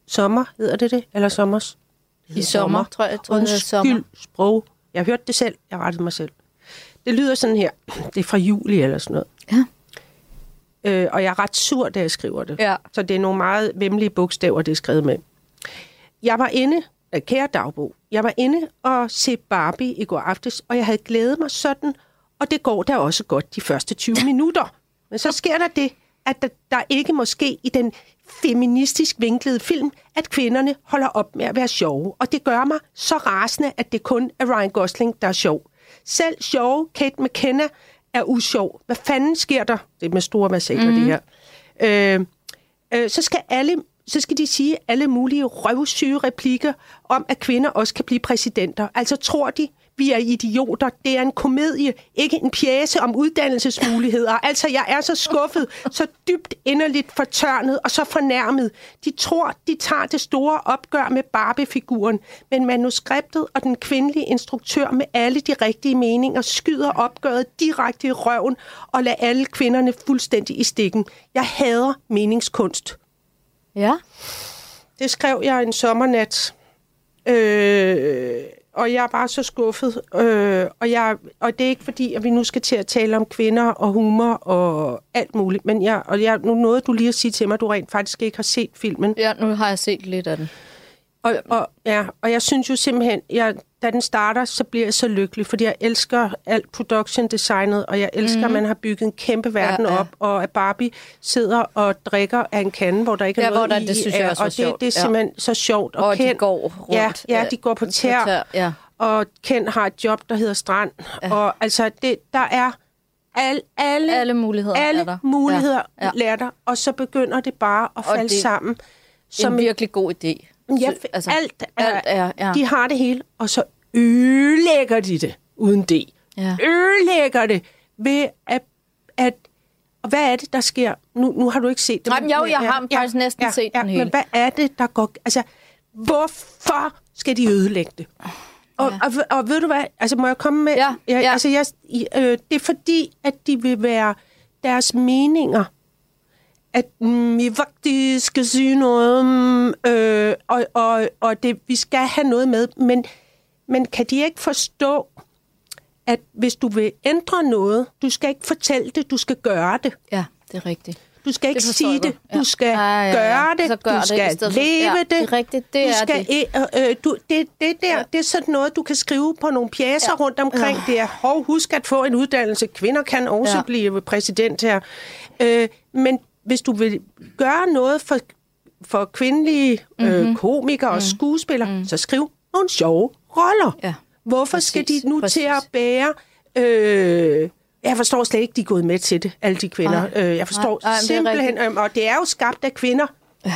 S3: Sommer, hedder det det? Eller sommers? Det
S5: i
S3: hedder
S5: sommer, tror jeg, tror, det er sommer.
S3: Undskyld sprog. Jeg hørte det selv. Jeg rettede mig selv. Det lyder sådan her. Det er fra juli eller sådan noget.
S5: Ja.
S3: Øh, og jeg er ret sur, da jeg skriver det.
S5: Ja.
S3: Så det er nogle meget vemmelige bogstaver, det er skrevet med. Jeg var inde, øh, kære dagbog, jeg var inde og se Barbie i går aftes, og jeg havde glædet mig sådan, og det går da også godt de første 20 minutter. Men så sker der det, at der, der ikke måske i den feministisk vinklede film, at kvinderne holder op med at være sjove. Og det gør mig så rasende, at det kun er Ryan Gosling, der er sjov. Selv sjove Kate McKenna er usjov. Hvad fanden sker der? Det er med store versaler, mm. det her. Øh, øh, så skal alle så skal de sige alle mulige røvsyge replikker om, at kvinder også kan blive præsidenter. Altså tror de, vi er idioter. Det er en komedie, ikke en pjæse om uddannelsesmuligheder. Altså, jeg er så skuffet, så dybt inderligt fortørnet og så fornærmet. De tror, de tager det store opgør med Barbie-figuren, men manuskriptet og den kvindelige instruktør med alle de rigtige meninger skyder opgøret direkte i røven og lader alle kvinderne fuldstændig i stikken. Jeg hader meningskunst.
S5: Ja.
S3: Det skrev jeg en sommernat, øh, og jeg er bare så skuffet. Øh, og, jeg, og det er ikke fordi, at vi nu skal til at tale om kvinder og humor og alt muligt. Men jeg, og jeg, nu nåede du lige at sige til mig, at du rent faktisk ikke har set filmen.
S5: ja, nu har jeg set lidt af den.
S3: Og, og, ja, og jeg synes jo simpelthen, jeg, da den starter, så bliver jeg så lykkelig, fordi jeg elsker alt production designet, og jeg elsker, mm. at man har bygget en kæmpe verden
S5: Ja,
S3: ja,
S5: ja.
S3: op, og at Barbie sidder og drikker af en kande, hvor der ikke er
S5: Ja,
S3: noget
S5: hvor der-
S3: i.
S5: det synes jeg også
S3: Og det,
S5: sjovt,
S3: det er
S5: ja.
S3: simpelthen så sjovt.
S5: Og, og de
S3: Ken-
S5: går rundt.
S3: Ja, ja, de går på
S5: øh,
S3: tær.
S5: Ja.
S3: Og Ken har et job, der hedder Strand. Ja. Og altså, det, der er al, alle,
S5: Alle muligheder
S3: alle
S5: er der.
S3: muligheder
S5: Ja,
S3: ja.
S5: ja.
S3: lærer der, og så begynder det bare at falde
S5: det-
S3: sammen.
S5: Som en virkelig god idé.
S3: Ja,
S5: Så-
S3: altså, alt, er,
S5: alt er, ja.
S3: De har det hele, og så ødelægger de det uden det.
S5: Ja.
S3: Ødelægger det ved at, at... Og hvad er det, der sker? Nu, nu har du ikke set det.
S5: Nej,
S3: men-
S5: jo, jeg har faktisk næsten set den hele.
S3: Men hvad er det, der går... Altså, hvorfor skal de ødelægge det? Og,
S5: Ja.
S3: ja. og, og ved du hvad? Altså, må jeg komme med...
S5: Ja,
S3: jeg,
S5: ja.
S3: Altså, jeg, øh, det er fordi, at de vil være deres meninger at mm, vi faktisk skal sige noget, om, øh, og, og, og det, vi skal have noget med, men, men kan de ikke forstå, at hvis du vil ændre noget, du skal ikke fortælle det, du skal gøre det.
S5: ja, det er rigtigt.
S3: Du skal ikke
S5: Det
S3: sige det.
S5: Ja.
S3: Du skal
S5: Ja, ja, ja.
S3: gøre det.
S5: Så gør
S3: du
S5: det
S3: skal
S5: for-
S3: leve
S5: Ja,
S3: det.
S5: det er rigtigt. Det
S3: du
S5: er
S3: skal,
S5: det.
S3: Øh, øh, du, det, det, der,
S5: Ja.
S3: det er sådan noget, du kan skrive på nogle pjæser
S5: Ja.
S3: rundt omkring. Det er, hov, husk at få en uddannelse. Kvinder kan også
S5: Ja.
S3: blive præsident her. Øh, men hvis du vil gøre noget for, for kvindelige øh,
S5: Mhm.
S3: komikere og skuespillere, så skriv nogle sjove roller.
S5: Ja.
S3: Hvorfor
S5: Præcis,
S3: skal de nu
S5: præcis.
S3: til at bære... Øh, jeg forstår slet ikke, de er gået med til det, alle de kvinder. Øh, jeg forstår
S5: det er
S3: simpelthen... Øh, og det er jo skabt af kvinder.
S5: Ja.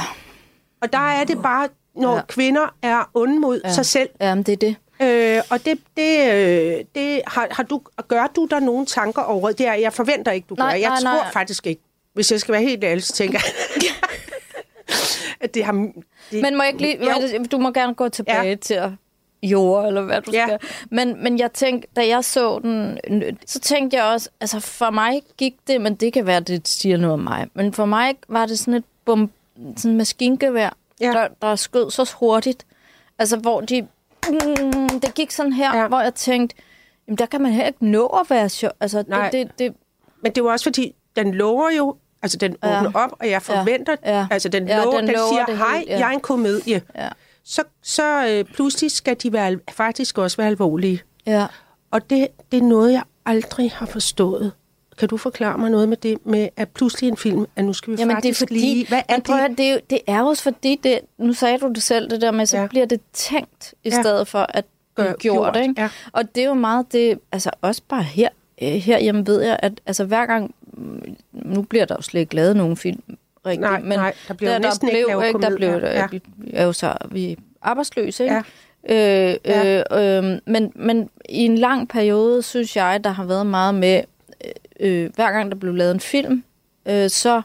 S3: Og der er det bare, når
S5: Ja.
S3: kvinder er onde mod
S5: Ja.
S3: sig selv.
S5: Jamen, det er det.
S3: Øh, og det, det, øh, det har, har du, gør du der nogle tanker over det? Er, jeg forventer ikke, du
S5: Nej,
S3: gør. Jeg
S5: nej,
S3: tror
S5: nej.
S3: faktisk ikke. Hvis jeg skal være helt ærlig, så tænker jeg, at det har... Det,
S5: Men må jeg ikke lige...
S3: Jo.
S5: Du må gerne gå tilbage ja. til at jord, eller hvad du
S3: Ja.
S5: skal. Men, men jeg tænkte, da jeg så den, så tænkte jeg også, altså for mig gik det, men det kan være, det siger noget om mig, men for mig var det sådan et bum, sådan maskingevær,
S3: Ja.
S5: der, der skød så hurtigt. Altså, hvor de... Mm, det gik sådan her,
S3: Ja.
S5: hvor jeg tænkte, jamen, der kan man heller ikke nå at være sjov. Altså,
S3: Nej.
S5: det, det, det,
S3: Men det jo også fordi, den lover jo, altså den
S5: Ja.
S3: åbner op, og jeg forventer,
S5: Ja.
S3: altså den
S5: Ja,
S3: lover,
S5: den
S3: den,
S5: lover
S3: siger,
S5: det
S3: hej,
S5: ja.
S3: jeg er en komedie.
S5: ja,
S3: Så, så øh, pludselig skal de være, faktisk også være alvorlige.
S5: ja.
S3: Og det, det er noget, jeg aldrig har forstået. Kan du forklare mig noget med det, med at pludselig en film, at nu skal vi
S5: Jamen,
S3: faktisk
S5: det er fordi,
S3: lige... Hvad er det?
S5: høre, det, er jo, det er også fordi, det, nu sagde du det selv, det der med, så
S3: Ja.
S5: bliver det tænkt, i
S3: Ja.
S5: stedet for at
S3: Gør-
S5: gøre, gjort.
S3: gjort,
S5: Ikke?
S3: ja.
S5: Og det er jo meget det, altså også bare her, øh, herhjemme ved jeg, at altså, hver gang, nu bliver der jo slet ikke lavet nogen film, rigtigt,
S3: Nej,
S5: men
S3: nej, der bliver
S5: der, der
S3: næsten ikke
S5: blev,
S3: lavet
S5: ikke, der blev, ja. Vi er jo så, vi er arbejdsløse, ikke?
S3: Ja.
S5: Øh,
S3: Ja.
S5: øh, øh, men, men i en lang periode, synes jeg, der har været meget med, øh, øh, hver gang der blev lavet en film, øh, så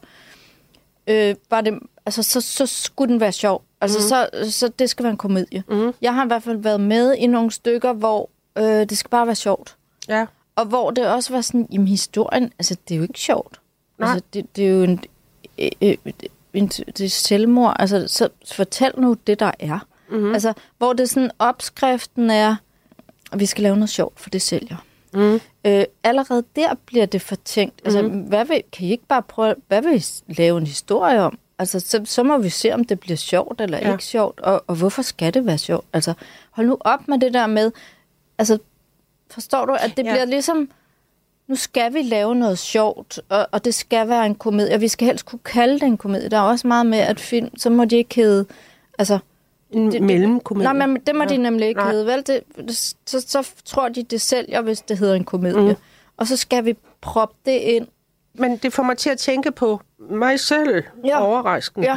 S5: øh, var det, altså, så, så skulle den være sjov. Altså, mm. så, så det skal være en komedie.
S3: Mm.
S5: Jeg har i hvert fald været med i nogle stykker, hvor øh, det skal bare være sjovt.
S3: Ja.
S5: Og hvor det også var sådan, jamen historien, altså det er jo ikke sjovt.
S3: Nej.
S5: Altså, det, det er jo en, øh, øh, en, det er selvmord. Altså, så fortæl nu det, der er.
S3: Mm-hmm.
S5: Altså, hvor det sådan, opskriften er, at vi skal lave noget sjovt, for det sælger.
S3: Mm.
S5: Øh, allerede der bliver det fortænkt. Altså, mm. hvad vil, kan I ikke bare prøve, hvad vil I lave en historie om? Altså, så, så må vi se, om det bliver sjovt eller
S3: ja.
S5: ikke sjovt. Og, og hvorfor skal det være sjovt? Altså, hold nu op med det der med, altså, forstår du, at det
S3: Ja.
S5: bliver ligesom, nu skal vi lave noget sjovt, og, og det skal være en komedie, og vi skal helst kunne kalde det en komedie. Der er også meget med, at film, så må de ikke hedde, altså,
S3: En
S5: det-
S3: mellemkomedie.
S5: Nej, men det må
S3: Ja.
S5: de nemlig ikke
S3: Nej.
S5: Hedde, vel? Det, det, så, så tror de, det sælger, hvis det hedder en komedie.
S3: Mm.
S5: Og så skal vi proppe det ind.
S3: Men det får mig til at tænke på mig selv. Ja. overraskende.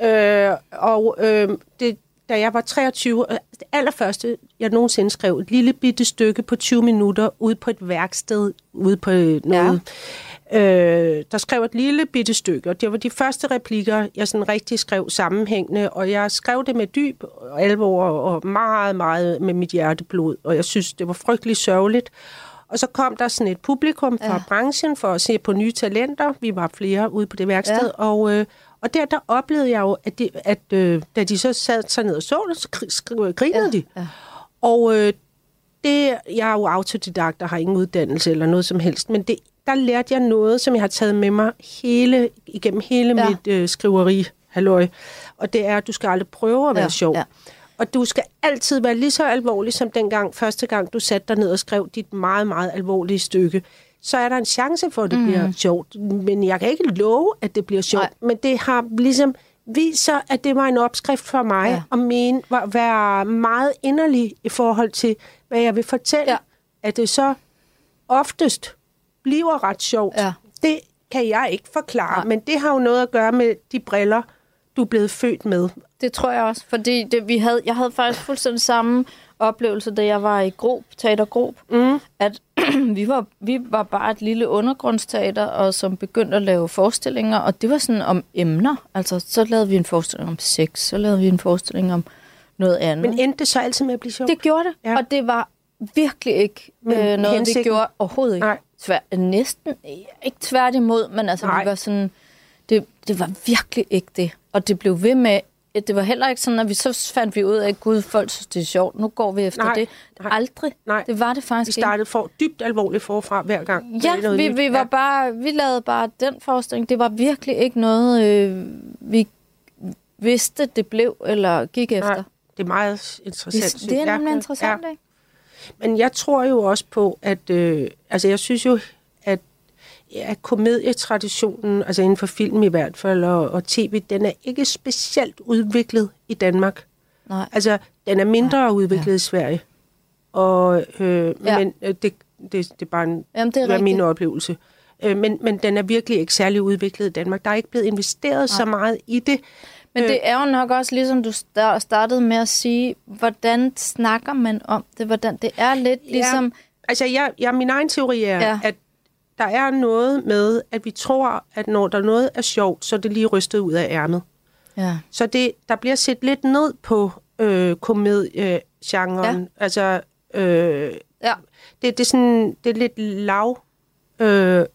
S5: Ja.
S3: Øh, og øh, det, da jeg var 23, øh, det allerførste, jeg nogensinde skrev, et lille bitte stykke på 20 minutter ude på et værksted, ude på øh, noget. Ja. Øh, der skrev et lille bitte stykke, og det var de første replikker, jeg sådan rigtig skrev sammenhængende, og jeg skrev det med dyb alvor og meget, meget med mit hjerteblod, og jeg synes, det var frygtelig sørgeligt. Og så kom der sådan et publikum fra ja. Branchen for at se på nye talenter. Vi var flere ude på det værksted. Ja. og, øh, og der, der oplevede jeg jo, at, det, at øh, da de så sad sig ned og så det, så grinede ja. de.
S5: Ja.
S3: Og øh, det, jeg er jo autodidakt og har ingen uddannelse eller noget som helst, men det, der lærte jeg noget, som jeg har taget med mig hele, igennem hele. Ja. mit øh, skriveri, halløj. Og det er, at du skal aldrig prøve at være
S5: Ja,
S3: sjov.
S5: ja.
S3: Og du skal altid være lige så alvorlig som dengang, første gang du satte dig ned og skrev dit meget, meget alvorlige stykke. Så er der en chance for, at det mm. bliver sjovt. Men jeg kan ikke love, at det bliver sjovt.
S5: Nej.
S3: Men det har ligesom vist sig, at det var en opskrift for mig
S5: ja.
S3: At mene, var, være meget inderlig i forhold til, hvad jeg vil fortælle.
S5: Ja.
S3: At det så oftest bliver ret sjovt.
S5: Ja.
S3: Det kan jeg ikke forklare,
S5: Nej.
S3: men det har jo noget at gøre med de briller, du er blevet født med.
S5: Det tror jeg også, fordi det, vi havde, jeg havde faktisk fuldstændig samme oplevelse, da jeg var i Grob, Teater Grob,
S3: Mm.
S5: at vi var, vi var bare et lille undergrundsteater, og som begyndte at lave forestillinger, og det var sådan om emner. Altså, så lavede vi en forestilling om sex, så lavede vi en forestilling om noget andet.
S3: Men endte det så altid med at blive sjovt?
S5: Det gjorde det,
S3: Ja.
S5: ja. og det var virkelig ikke
S3: Men
S5: øh, noget,
S3: hensigten?
S5: vi gjorde overhovedet ikke.
S3: Nej.
S5: Tvær, næsten, ikke tværtimod, men altså,
S3: Nej.
S5: vi var sådan, det, det var virkelig ikke det. Og det blev ved med det var heller ikke sådan, at vi så fandt vi ud af, at gud, folk synes, det er sjovt. Nu går vi efter
S3: Nej,
S5: det.
S3: nej.
S5: Aldrig.
S3: Nej.
S5: Det var det
S3: Vi
S5: faktisk
S3: startede for dybt alvorligt forfra hver gang.
S5: Ja, vi, vi, var bare, vi lavede bare den forestilling. Det var virkelig ikke noget, øh, vi vidste, det blev eller gik efter.
S3: Nej, det er meget interessant.
S5: Det, det er
S3: Ja,
S5: nemlig
S3: ja,
S5: interessant,
S3: ja.
S5: ikke?
S3: Men jeg tror jo også på, at... Øh, altså, jeg synes jo, at komedietraditionen, altså inden for film i hvert fald, og, og tv, den er ikke specielt udviklet i Danmark.
S5: Nej.
S3: Altså, den er mindre ja, udviklet ja. i Sverige. Og, øh,
S5: Ja.
S3: ja. Men øh, det, det, det er bare en,
S5: Jamen, det er
S3: min oplevelse. Øh, men, men den er virkelig ikke særlig udviklet i Danmark. Der er ikke blevet investeret Nej. så meget i det.
S5: Men
S3: Øh.
S5: det er jo nok også, ligesom du sta- startede med at sige, hvordan snakker man om det? Hvordan det er lidt ligesom...
S3: Ja, altså, jeg, jeg, min egen teori er,
S5: Ja.
S3: ja. at der er noget med, at vi tror, at når der noget er sjovt, så er det lige rystet ud af ærmet.
S5: Ja.
S3: Så det, der bliver set lidt ned på øh, komediegenren. Ja. Altså, øh,
S5: ja.
S3: det, det, er sådan, det er lidt lav, øh,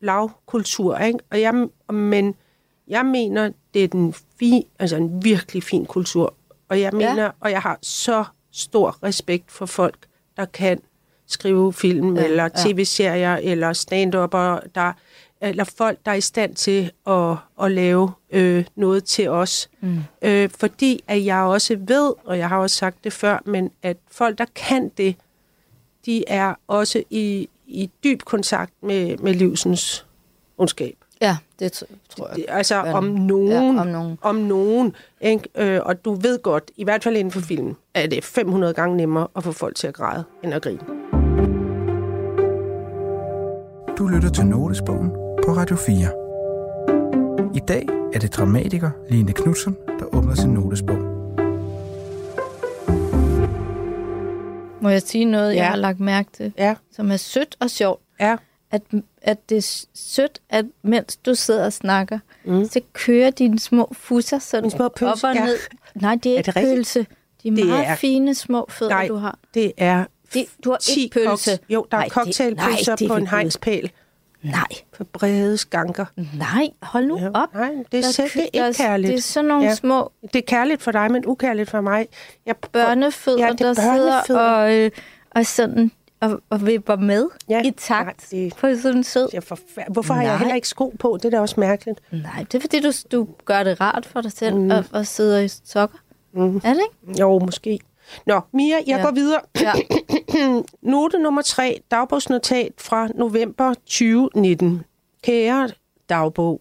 S3: lavkultur, ikke? Og jeg, men jeg mener, det er den fin, altså en virkelig fin kultur. Og jeg mener, ja. og jeg har så stor respekt for folk, der kan skrive film,
S5: Ja,
S3: eller
S5: ja.
S3: tv-serier, eller stand-upper, der, eller folk, der er i stand til at, at lave øh, noget til os.
S5: Mm.
S3: Øh, fordi at jeg også ved, og jeg har også sagt det før, men at folk, der kan det, de er også i, i dyb kontakt med, med livsens ondskab.
S5: Ja, det tr- tror jeg.
S3: Altså om nogen.
S5: Ja, om nogen.
S3: Om nogen. Ikke? Øh, og du ved godt, i hvert fald inden for film, at det er 500 gange nemmere at få folk til at græde, end at grine.
S4: Du lytter til Notesbogen på Radio 4. I dag er det dramatiker Line Knudsen, der åbner sin notesbog.
S5: Må jeg sige noget, ja.
S3: Ja.
S5: jeg har lagt mærke til,
S3: Ja,
S5: som er sødt og sjovt?
S3: ja.
S5: At, at det er sødt, at mens du sidder og snakker, mm. så kører dine små fusser sådan
S3: små
S5: op
S3: pølser,
S5: og
S3: ja.
S5: ned. Nej, det er,
S3: Er
S5: ikke
S3: det
S5: pølse. De er
S3: Det
S5: meget
S3: er-
S5: fine små fødder,
S3: Nej,
S5: du har.
S3: det er
S5: Det, du har
S3: 10
S5: ikke pølse.
S3: koks- Jo, der er
S5: Nej, det-
S3: cocktailpølser
S5: det er
S3: på en hegnspæl.
S5: Nej,
S3: For brede skanker.
S5: nej, hold nu
S3: Ja,
S5: op.
S3: nej, det er
S5: Der
S3: selv- det er ikke kærligt.
S5: Det er sådan nogle ja. Små
S3: Det er kærligt for dig, men ukærligt for mig. Jeg
S5: børnefødder,
S3: Ja, det er
S5: der sidder og, øh, og sådan og, og vipper med
S3: Ja,
S5: i takt
S3: nej, det-
S5: på sådan en sød.
S3: Jeg forfær- Hvorfor har
S5: Nej.
S3: jeg heller ikke sko på? Det er da også mærkeligt.
S5: Nej, det er fordi, du, du gør det rart for dig selv mm. at, at sidde i sokker. Mm. Er det ikke?
S3: Jo, måske. Nå, Mia, jeg
S5: Ja.
S3: går videre.
S5: Ja.
S3: Note nummer tre, dagbogsnotat fra november 2019. Kære dagbog.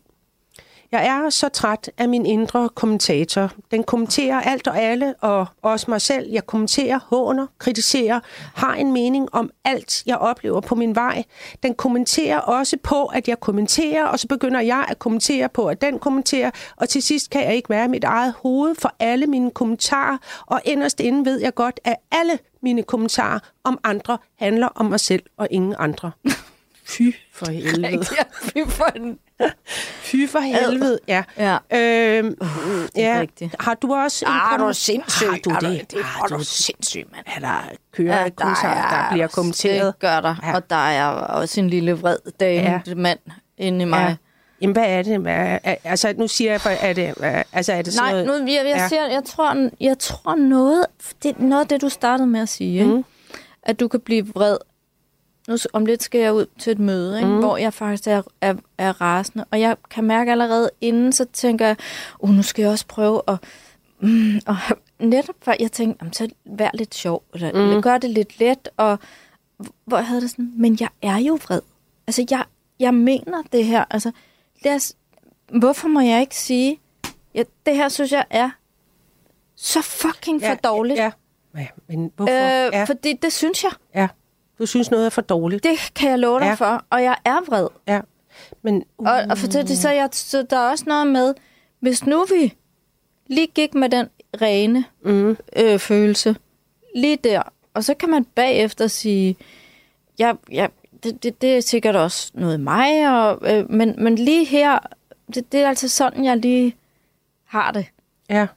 S3: Jeg er så træt af min indre kommentator. Den kommenterer alt og alle, og også mig selv. Jeg kommenterer, håner, kritiserer, har en mening om alt, jeg oplever på min vej. Den kommenterer også på, at jeg kommenterer, og så begynder jeg at kommentere på, at den kommenterer, og til sidst kan jeg ikke være mit eget hoved for alle mine kommentarer, og inderst inde ved jeg godt, at alle mine kommentarer om andre handler om mig selv og ingen andre. Fy for helvede.
S5: Ja, fy for.
S3: Fy for helvede, ja.
S5: Ja.
S3: Øhm,
S5: det er
S3: ja.
S5: rigtigt.
S3: Har du også en
S5: Ah, du er sindssyg.
S3: Har du
S5: Er
S3: det?
S5: Det
S3: Har
S5: er du
S3: du
S5: sindssyg, mand.
S3: Er der kører ja, der, der bliver kommenteret?
S5: Det gør der.
S3: Ja.
S5: Og der er også en lille vred dame, ja. mand inde i mig.
S3: Ja. Jamen, hvad er det? Hvad er, altså, nu siger jeg, hvad er det, altså, er det sådan
S5: Nej,
S3: noget?
S5: nu, jeg, jeg,
S3: Ja.
S5: siger, jeg, tror, jeg tror noget, det, noget af det, du startede med at sige, mm. ikke? at du kan blive vred. Nu, om lidt skal jeg ud til et møde, ikke? Mm. hvor jeg faktisk er, er, er rasende. Og jeg kan mærke allerede inden, så tænker jeg, uh, nu skal jeg også prøve at... Mm, og netop før jeg tænkte, jamen, så vær lidt sjov, eller mm. gør det lidt let, og hvor jeg havde det sådan, men jeg er jo vred. Altså, jeg, jeg mener det her. Altså, lad os, hvorfor må jeg ikke sige, ja, det her synes jeg er så fucking for dårligt.
S3: Ja, ja. men hvorfor?
S5: Øh,
S3: ja,
S5: Fordi det synes jeg.
S3: ja. Du synes, noget er for dårligt?
S5: Det kan jeg love dig
S3: Ja.
S5: for. Og jeg er vred.
S3: Ja. Men, uh,
S5: Og, og for det, så, jeg, så der er også noget med, hvis nu vi lige gik med den rene
S3: mm,
S5: øh, følelse, lige der, og så kan man bagefter sige, ja, ja det, det, det er sikkert også noget mig, og, øh, men, men lige her, det, det er altså sådan, jeg lige har det.
S3: ja.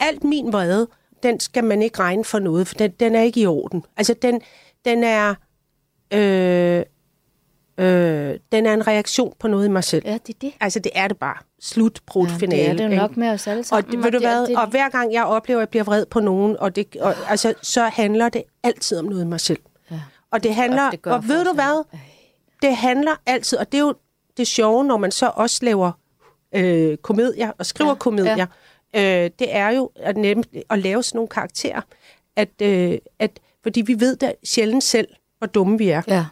S3: Alt min vrede, den skal man ikke regne for noget, for den, den er ikke i orden. Altså, den, den er... Øh, Øh, den er en reaktion på noget i mig selv.
S5: Ja, det er det.
S3: Altså, det er det bare. Slut, brud,
S5: Ja,
S3: finale.
S5: det er det jo
S3: ikke?
S5: nok med os alle
S3: Og,
S5: sammen.
S3: det, ved du
S5: det,
S3: hvad,
S5: det,
S3: og hver gang jeg oplever, at jeg bliver vred på nogen, og det, og, altså, så handler det altid om noget i mig selv.
S5: Ja.
S3: Og det handler,
S5: det
S3: og ved du hvad,
S5: alle.
S3: det handler altid, og det er jo det sjove, når man så også laver øh, komedier og skriver ja,
S5: Ja,
S3: komedier, ja. øh, det er jo at, nemt, at lave sådan nogle karakterer, at, øh, at, fordi vi ved da sjældent selv, hvor dumme vi er.
S5: Ja.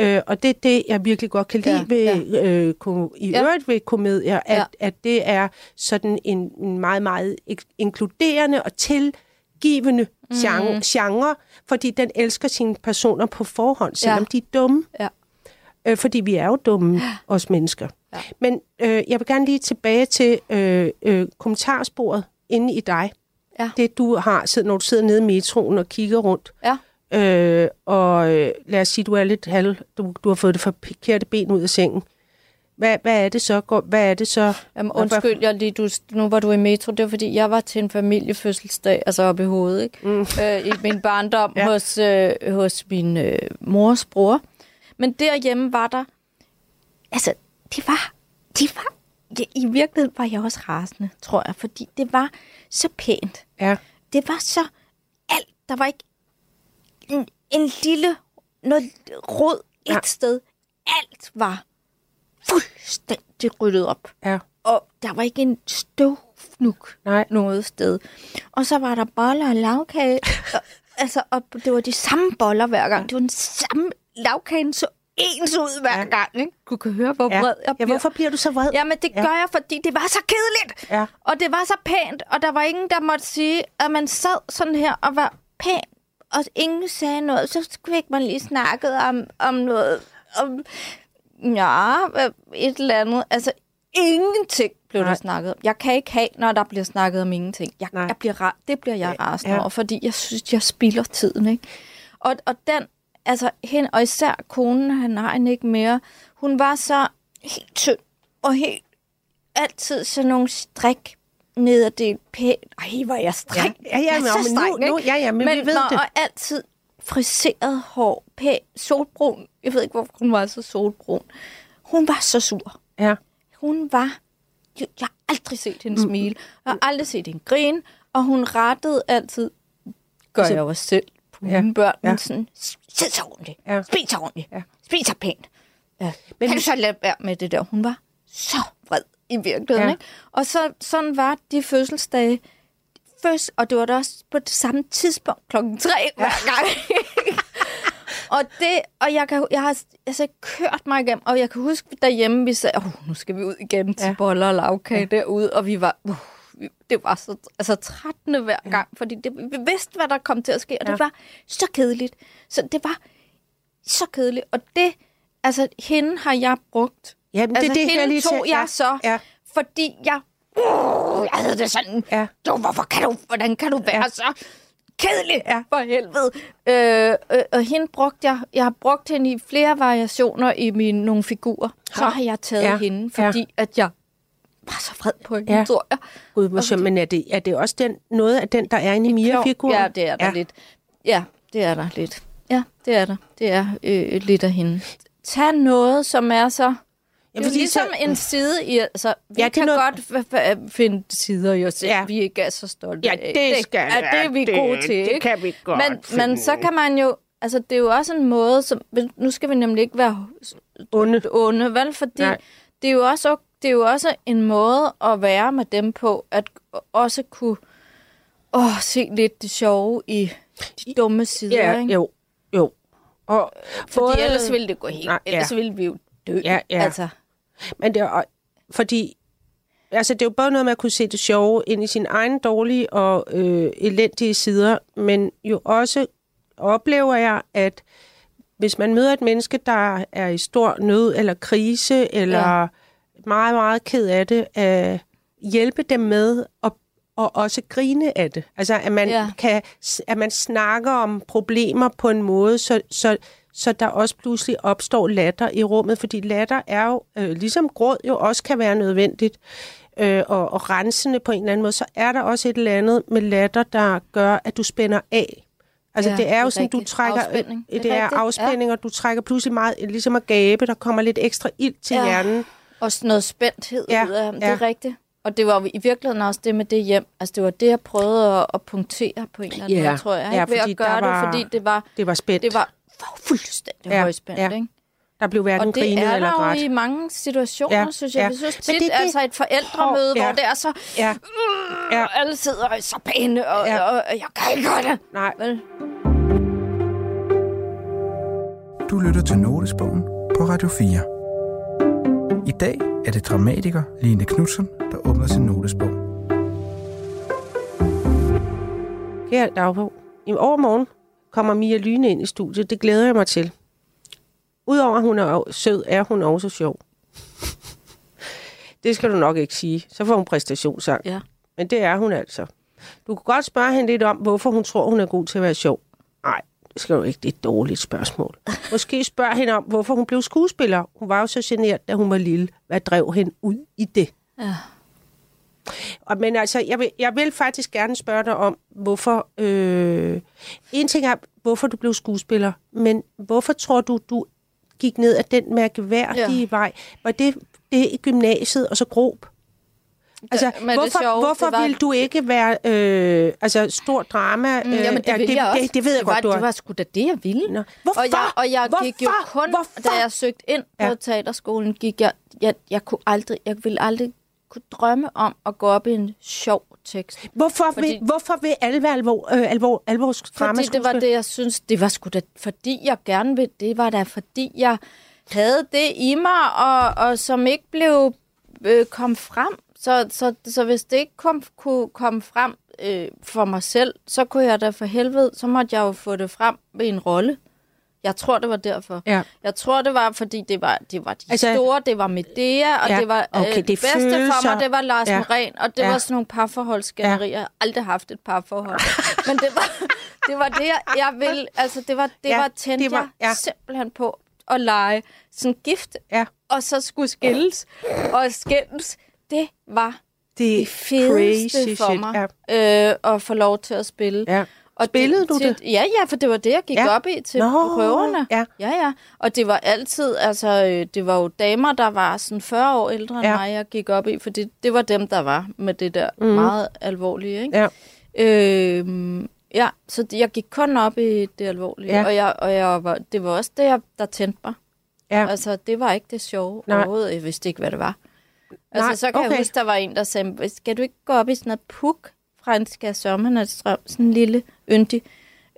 S3: Øh, og det er det, jeg virkelig godt kan lide
S5: Ja,
S3: ved, ja. Øh, i
S5: Ja.
S3: øvrigt ved komedier, at,
S5: Ja.
S3: at det er sådan en, en meget, meget inkluderende og tilgivende
S5: Mhm.
S3: genre, genre, fordi den elsker sine personer på forhånd, selvom
S5: Ja.
S3: de er dumme.
S5: Ja.
S3: Øh, fordi vi er jo dumme, os mennesker.
S5: Ja.
S3: Men øh, jeg vil gerne lige tilbage til øh, øh, kommentarsporet inde i dig.
S5: Ja.
S3: Det du har, sidder, når du sidder nede i metroen og kigger rundt.
S5: Ja.
S3: Øh, og øh, lad os sige, du er lidt halv, du, du har fået det forkerte ben ud af sengen. Hvad, hvad er det så? Hvad er det så?
S5: Jamen, undskyld, jeg lige, du, nu var du i metro. Det var, fordi jeg var til en familiefødselsdag, altså oppe i hovedet, ikke? Mm. Øh, i min barndom. Ja. hos, øh, hos min øh, mors bror. Men derhjemme var der... Altså, det var... Det var ja, I virkeligheden var jeg også rasende, tror jeg, fordi det var så pænt.
S3: Ja.
S5: Det var så alt. Der var ikke en, en lille noget rod et
S3: Ja.
S5: sted. Alt var fuldstændig ryddet op
S3: Ja.
S5: og der var ikke en støvfnuk
S3: Nej.
S5: noget sted. Og så var der boller og lavkage. og, altså, og det var de samme boller hver gang. Det var den samme lavkagen så ens ud hver
S3: Ja.
S5: gang. Ikke? Du kan høre, hvor
S3: Ja.
S5: vred jeg
S3: ja,
S5: bliver.
S3: hvorfor bliver du så vred?
S5: Jamen, det
S3: Ja.
S5: gør jeg, fordi det var så kedeligt.
S3: Ja.
S5: Og det var så pænt, og der var ingen, der måtte sige, at man sad sådan her og var pæn, og ingen sagde noget. Så skulle ikke man lige snakket om, om noget, om, ja, et eller andet. Altså, ingenting blev der
S3: Nej.
S5: snakket om. Jeg kan ikke have, når der bliver snakket om ingenting. Jeg,
S3: Nej.
S5: jeg bliver det bliver jeg rasende
S3: Ja.
S5: over, fordi jeg synes, jeg spilder tiden, ikke? Og, og den, altså hende, og især konen, han har hende ikke mere, hun var så helt tynd og helt altid sådan nogle strik nederdel pænt. Ej, hvor jeg strik.
S3: Ja, ja, ja, men, nu,
S5: streng,
S3: nu,
S5: ikke?
S3: ja, ja, men,
S5: men
S3: vi ved
S5: når,
S3: det.
S5: Og altid friseret hår, pæn, solbrun. Jeg ved ikke, hvorfor hun var så solbrun. Hun var så sur.
S3: Ja.
S5: Hun var... Jeg jeg har aldrig set hende smile. Jeg har aldrig set hende grine. Og hun rettede altid... Gør
S3: Altså-
S5: jeg også selv
S3: Ja,
S5: mine børn.
S3: ja.
S5: Sådan, sid så ordentligt.
S3: Ja.
S5: Spis så ordentligt.
S3: Ja.
S5: Spis så pænt. Ja.
S3: Men-
S5: kan du så lade være med det der? Hun var så vred i virkeligheden.
S3: Ja.
S5: Ja. Ikke? Og så, sådan var de fødselsdage. Først, og det var da også på det samme tidspunkt, klokken tre hver gang. og det, og jeg, kan, jeg har altså, kørt mig igennem, og jeg kan huske derhjemme, vi sagde, oh, nu skal vi ud igen til
S3: Ja.
S5: ja. boller og lavkage ja. derude, og vi var, uh, det var så altså, trættende hver gang, fordi det, vi vidste, hvad der kom til at ske, og
S3: Ja.
S5: det var så kedeligt. Så det var så kedeligt, og det, altså, hende har jeg brugt.
S3: Jamen,
S5: Altså,
S3: det, det,
S5: hende
S3: jeg lige
S5: tog jeg
S3: ja,
S5: så,
S3: Ja.
S5: fordi jeg, uh, jeg havde det sådan,
S3: Ja.
S5: du, hvorfor kan du, hvordan kan du være
S3: Ja.
S5: så kedelig
S3: Ja.
S5: for helvede? Øh, øh, og hende brugte jeg, jeg har brugt hende i flere variationer i mine nogle figurer. Så har jeg taget
S3: Ja.
S5: ja. hende, fordi ja. at jeg var så vred på hende,
S3: Ja.
S5: ja. tror jeg.
S3: Gud, hvor sjovt. Men er det, er det også den, noget af den, der er inde i Mia-figuren?
S5: Ja, det er der
S3: ja.
S5: ja. lidt. Ja, det er der lidt. Ja, det er der. Det er øh, lidt af hende. Tag noget, som er så... Det er ligesom
S3: så-
S5: en side i... Altså, vi
S3: Ja,
S5: ja,
S3: det er
S5: kan
S3: noget-
S5: godt f- finde sider i os selv,
S3: Ja.
S5: ja. vi ikke er så stolte
S3: Ja,
S5: af.
S3: det skal
S5: ja, det er vi
S3: det-
S5: gode til,
S3: det
S5: ikke?
S3: kan vi godt
S5: men,
S3: finde
S5: men så kan man jo... Altså, det er jo også en måde, som... Nu skal vi nemlig ikke være
S3: Onde.
S5: onde, vel? Fordi
S3: Nej.
S5: det er, jo også, det er jo også en måde at være med dem på, at også kunne åh, se lidt det sjove i de dumme sider,
S3: Ja,
S5: ikke?
S3: jo, jo. Og
S5: Fordi
S3: både-
S5: ellers ville det gå helt...
S3: Nej, ja.
S5: Ellers ville vi jo dø.
S3: Ja, ja.
S5: Altså,
S3: Men det er, fordi altså, det er jo både noget med at kunne se det sjove ind i sine egne dårlige og øh, elendige sider, men jo også oplever jeg, at hvis man møder et menneske, der er i stor nød eller krise, eller ja.
S5: Ja.
S3: Meget, meget ked af det, at hjælpe dem med at og også grine af det. Altså, at man, ja. Kan, at man snakker om problemer på en måde, så, så, så der også pludselig opstår latter i rummet, fordi latter er jo, øh, ligesom gråd jo også kan være nødvendigt, øh, og, og rensende på en eller anden måde, så er der også et eller andet med latter, der gør, at du spænder af. Altså,
S5: Ja,
S3: det er jo
S5: det er
S3: sådan, du
S5: rigtigt.
S3: trækker...
S5: Afspænding.
S3: Det,
S5: Det er
S3: er
S5: rigtigt, ja.
S3: afspænding, og du trækker pludselig meget, ligesom at gabe, der kommer lidt ekstra ild til
S5: Ja.
S3: hjernen.
S5: Også noget spændthed
S3: Ja,
S5: ud af ham. Det
S3: ja.
S5: er rigtigt. Og det var jo i virkeligheden også det med det hjem. Altså, det var det, jeg prøvede at, at punktere på en eller anden
S3: Ja.
S5: måde, tror jeg.
S3: Ja,
S5: Ikke? Ved
S3: fordi
S5: at gøre
S3: der var-
S5: det, fordi det var,
S3: Det var spændt.
S5: det var fuldstændig
S3: Ja,
S5: ja, højspændt.
S3: ja.
S5: Ikke?
S3: Der blev hverken
S5: Og det
S3: grinet
S5: er
S3: eller
S5: der
S3: grædt.
S5: jo i mange situationer,
S3: Ja,
S5: ja, synes jeg.
S3: ja.
S5: Ja. Jeg synes tit,
S3: det er
S5: det,
S3: det-
S5: altså et forældremøde,
S3: ja.
S5: hvor det er så,
S3: Ja, ja.
S5: og alle sidder og er så pæne, og,
S3: Ja.
S5: ja. og, og jeg kan ikke gøre det.
S3: Nej.
S5: Vel?
S4: Du lytter til Notesbogen på Radio 4. I dag er det dramatiker Line Knudsen, der åbner sin notesbog.
S3: Kære dagbog. I overmorgen kommer Mia Lyne ind i studiet. Det glæder jeg mig til. Udover at hun er sød, er hun også sjov. det skal du nok ikke sige. Så får hun præstationssang.
S5: Ja.
S3: Men det er hun altså. Du kan godt spørge hende lidt om, hvorfor hun tror, hun er god til at være sjov. Nej, skal du ikke. Det er et dårligt spørgsmål. Måske spørg hende om, hvorfor hun blev skuespiller. Hun var jo så genert, da hun var lille. Hvad drev hende ud i det?
S5: Ja.
S3: Og, men altså, jeg vil, jeg vil faktisk gerne spørge dig om, hvorfor... Øh, en ting er, hvorfor du blev skuespiller, men hvorfor tror du, du gik ned ad den mærkeværdige ja. vej? Var det, det i gymnasiet, og så grob? Altså,
S5: men det
S3: hvorfor,
S5: sjove,
S3: hvorfor
S5: det var-
S3: ville du ikke være øh, altså, stor drama?
S5: Mm, jamen, det
S3: ja,
S5: ville jeg også.
S3: Det, det ved jeg
S5: det
S3: godt,
S5: var,
S3: du har.
S5: Det var sgu da det, jeg ville.
S3: Nå. Hvorfor?
S5: Og jeg, og jeg gik jo
S3: Hvorfor?
S5: kun,
S3: Hvorfor?
S5: da jeg søgte ind på
S3: Ja.
S5: teaterskolen, gik jeg, jeg, jeg kunne aldrig, jeg ville aldrig kunne drømme om at gå op i en sjov tekst.
S3: Hvorfor,
S5: Fordi-
S3: vil, hvorfor vil alle være alvor, øh, alvor, alvorsdrama
S5: Fordi det var det, jeg synes, det var sgu da, fordi jeg gerne vil, det var da fordi jeg havde det i mig, og, og som ikke blev øh, kom frem. Så, så, så hvis det ikke kom, kunne komme frem øh, for mig selv, så kunne jeg da for helvede, så måtte jeg jo få det frem ved en rolle. Jeg tror, det var derfor.
S3: Ja.
S5: Jeg tror, det var, fordi det var, det var de
S3: Altså-
S5: store, det var Medea, og
S3: Ja,
S5: det var
S3: okay,
S5: øh,
S3: det
S5: bedste for
S3: følelser.
S5: mig, det var Lars
S3: Ja.
S5: Moren, og det
S3: Ja.
S5: var sådan nogle parforholdsskænderier. Ja. Jeg har aldrig haft et parforhold. Men det var det, var det jeg, jeg ville, altså det var, det
S3: Ja,
S5: var tændte
S3: det var-
S5: jeg
S3: ja.
S5: simpelthen på at lege sådan gift,
S3: Ja.
S5: og så skulle skilles, og skilles, det var
S3: Det
S5: det fedeste
S3: crazy
S5: for
S3: shit,
S5: mig, ja. øh, at få lov til at spille.
S3: Ja.
S5: Og
S3: Spillede du det?
S5: Ja, ja, for det var det, jeg gik
S3: Ja.
S5: op i til
S3: Nå,
S5: prøverne.
S3: ja.
S5: ja, ja. Og det var altid, altså, øh, det var jo damer, der var sådan 40 år ældre end
S3: Ja.
S5: mig, jeg gik op i, for det, det var dem, der var med det der mm. meget alvorlige, ikke?
S3: Ja.
S5: Øh, ja, så det, jeg gik kun op i det alvorlige,
S3: ja.
S5: og, jeg, og jeg var, det var også det, jeg, der tændte mig.
S3: Ja.
S5: Altså, det var ikke det sjove
S3: Nej.
S5: overhovedet. Jeg vidste ikke, hvad det var. Altså,
S3: Nej,
S5: så kan
S3: okay.
S5: jeg huske, der var en, der sagde, skal du ikke gå op i sådan noget puk fransk af sommernatsstrøm? Sådan en lille yndig.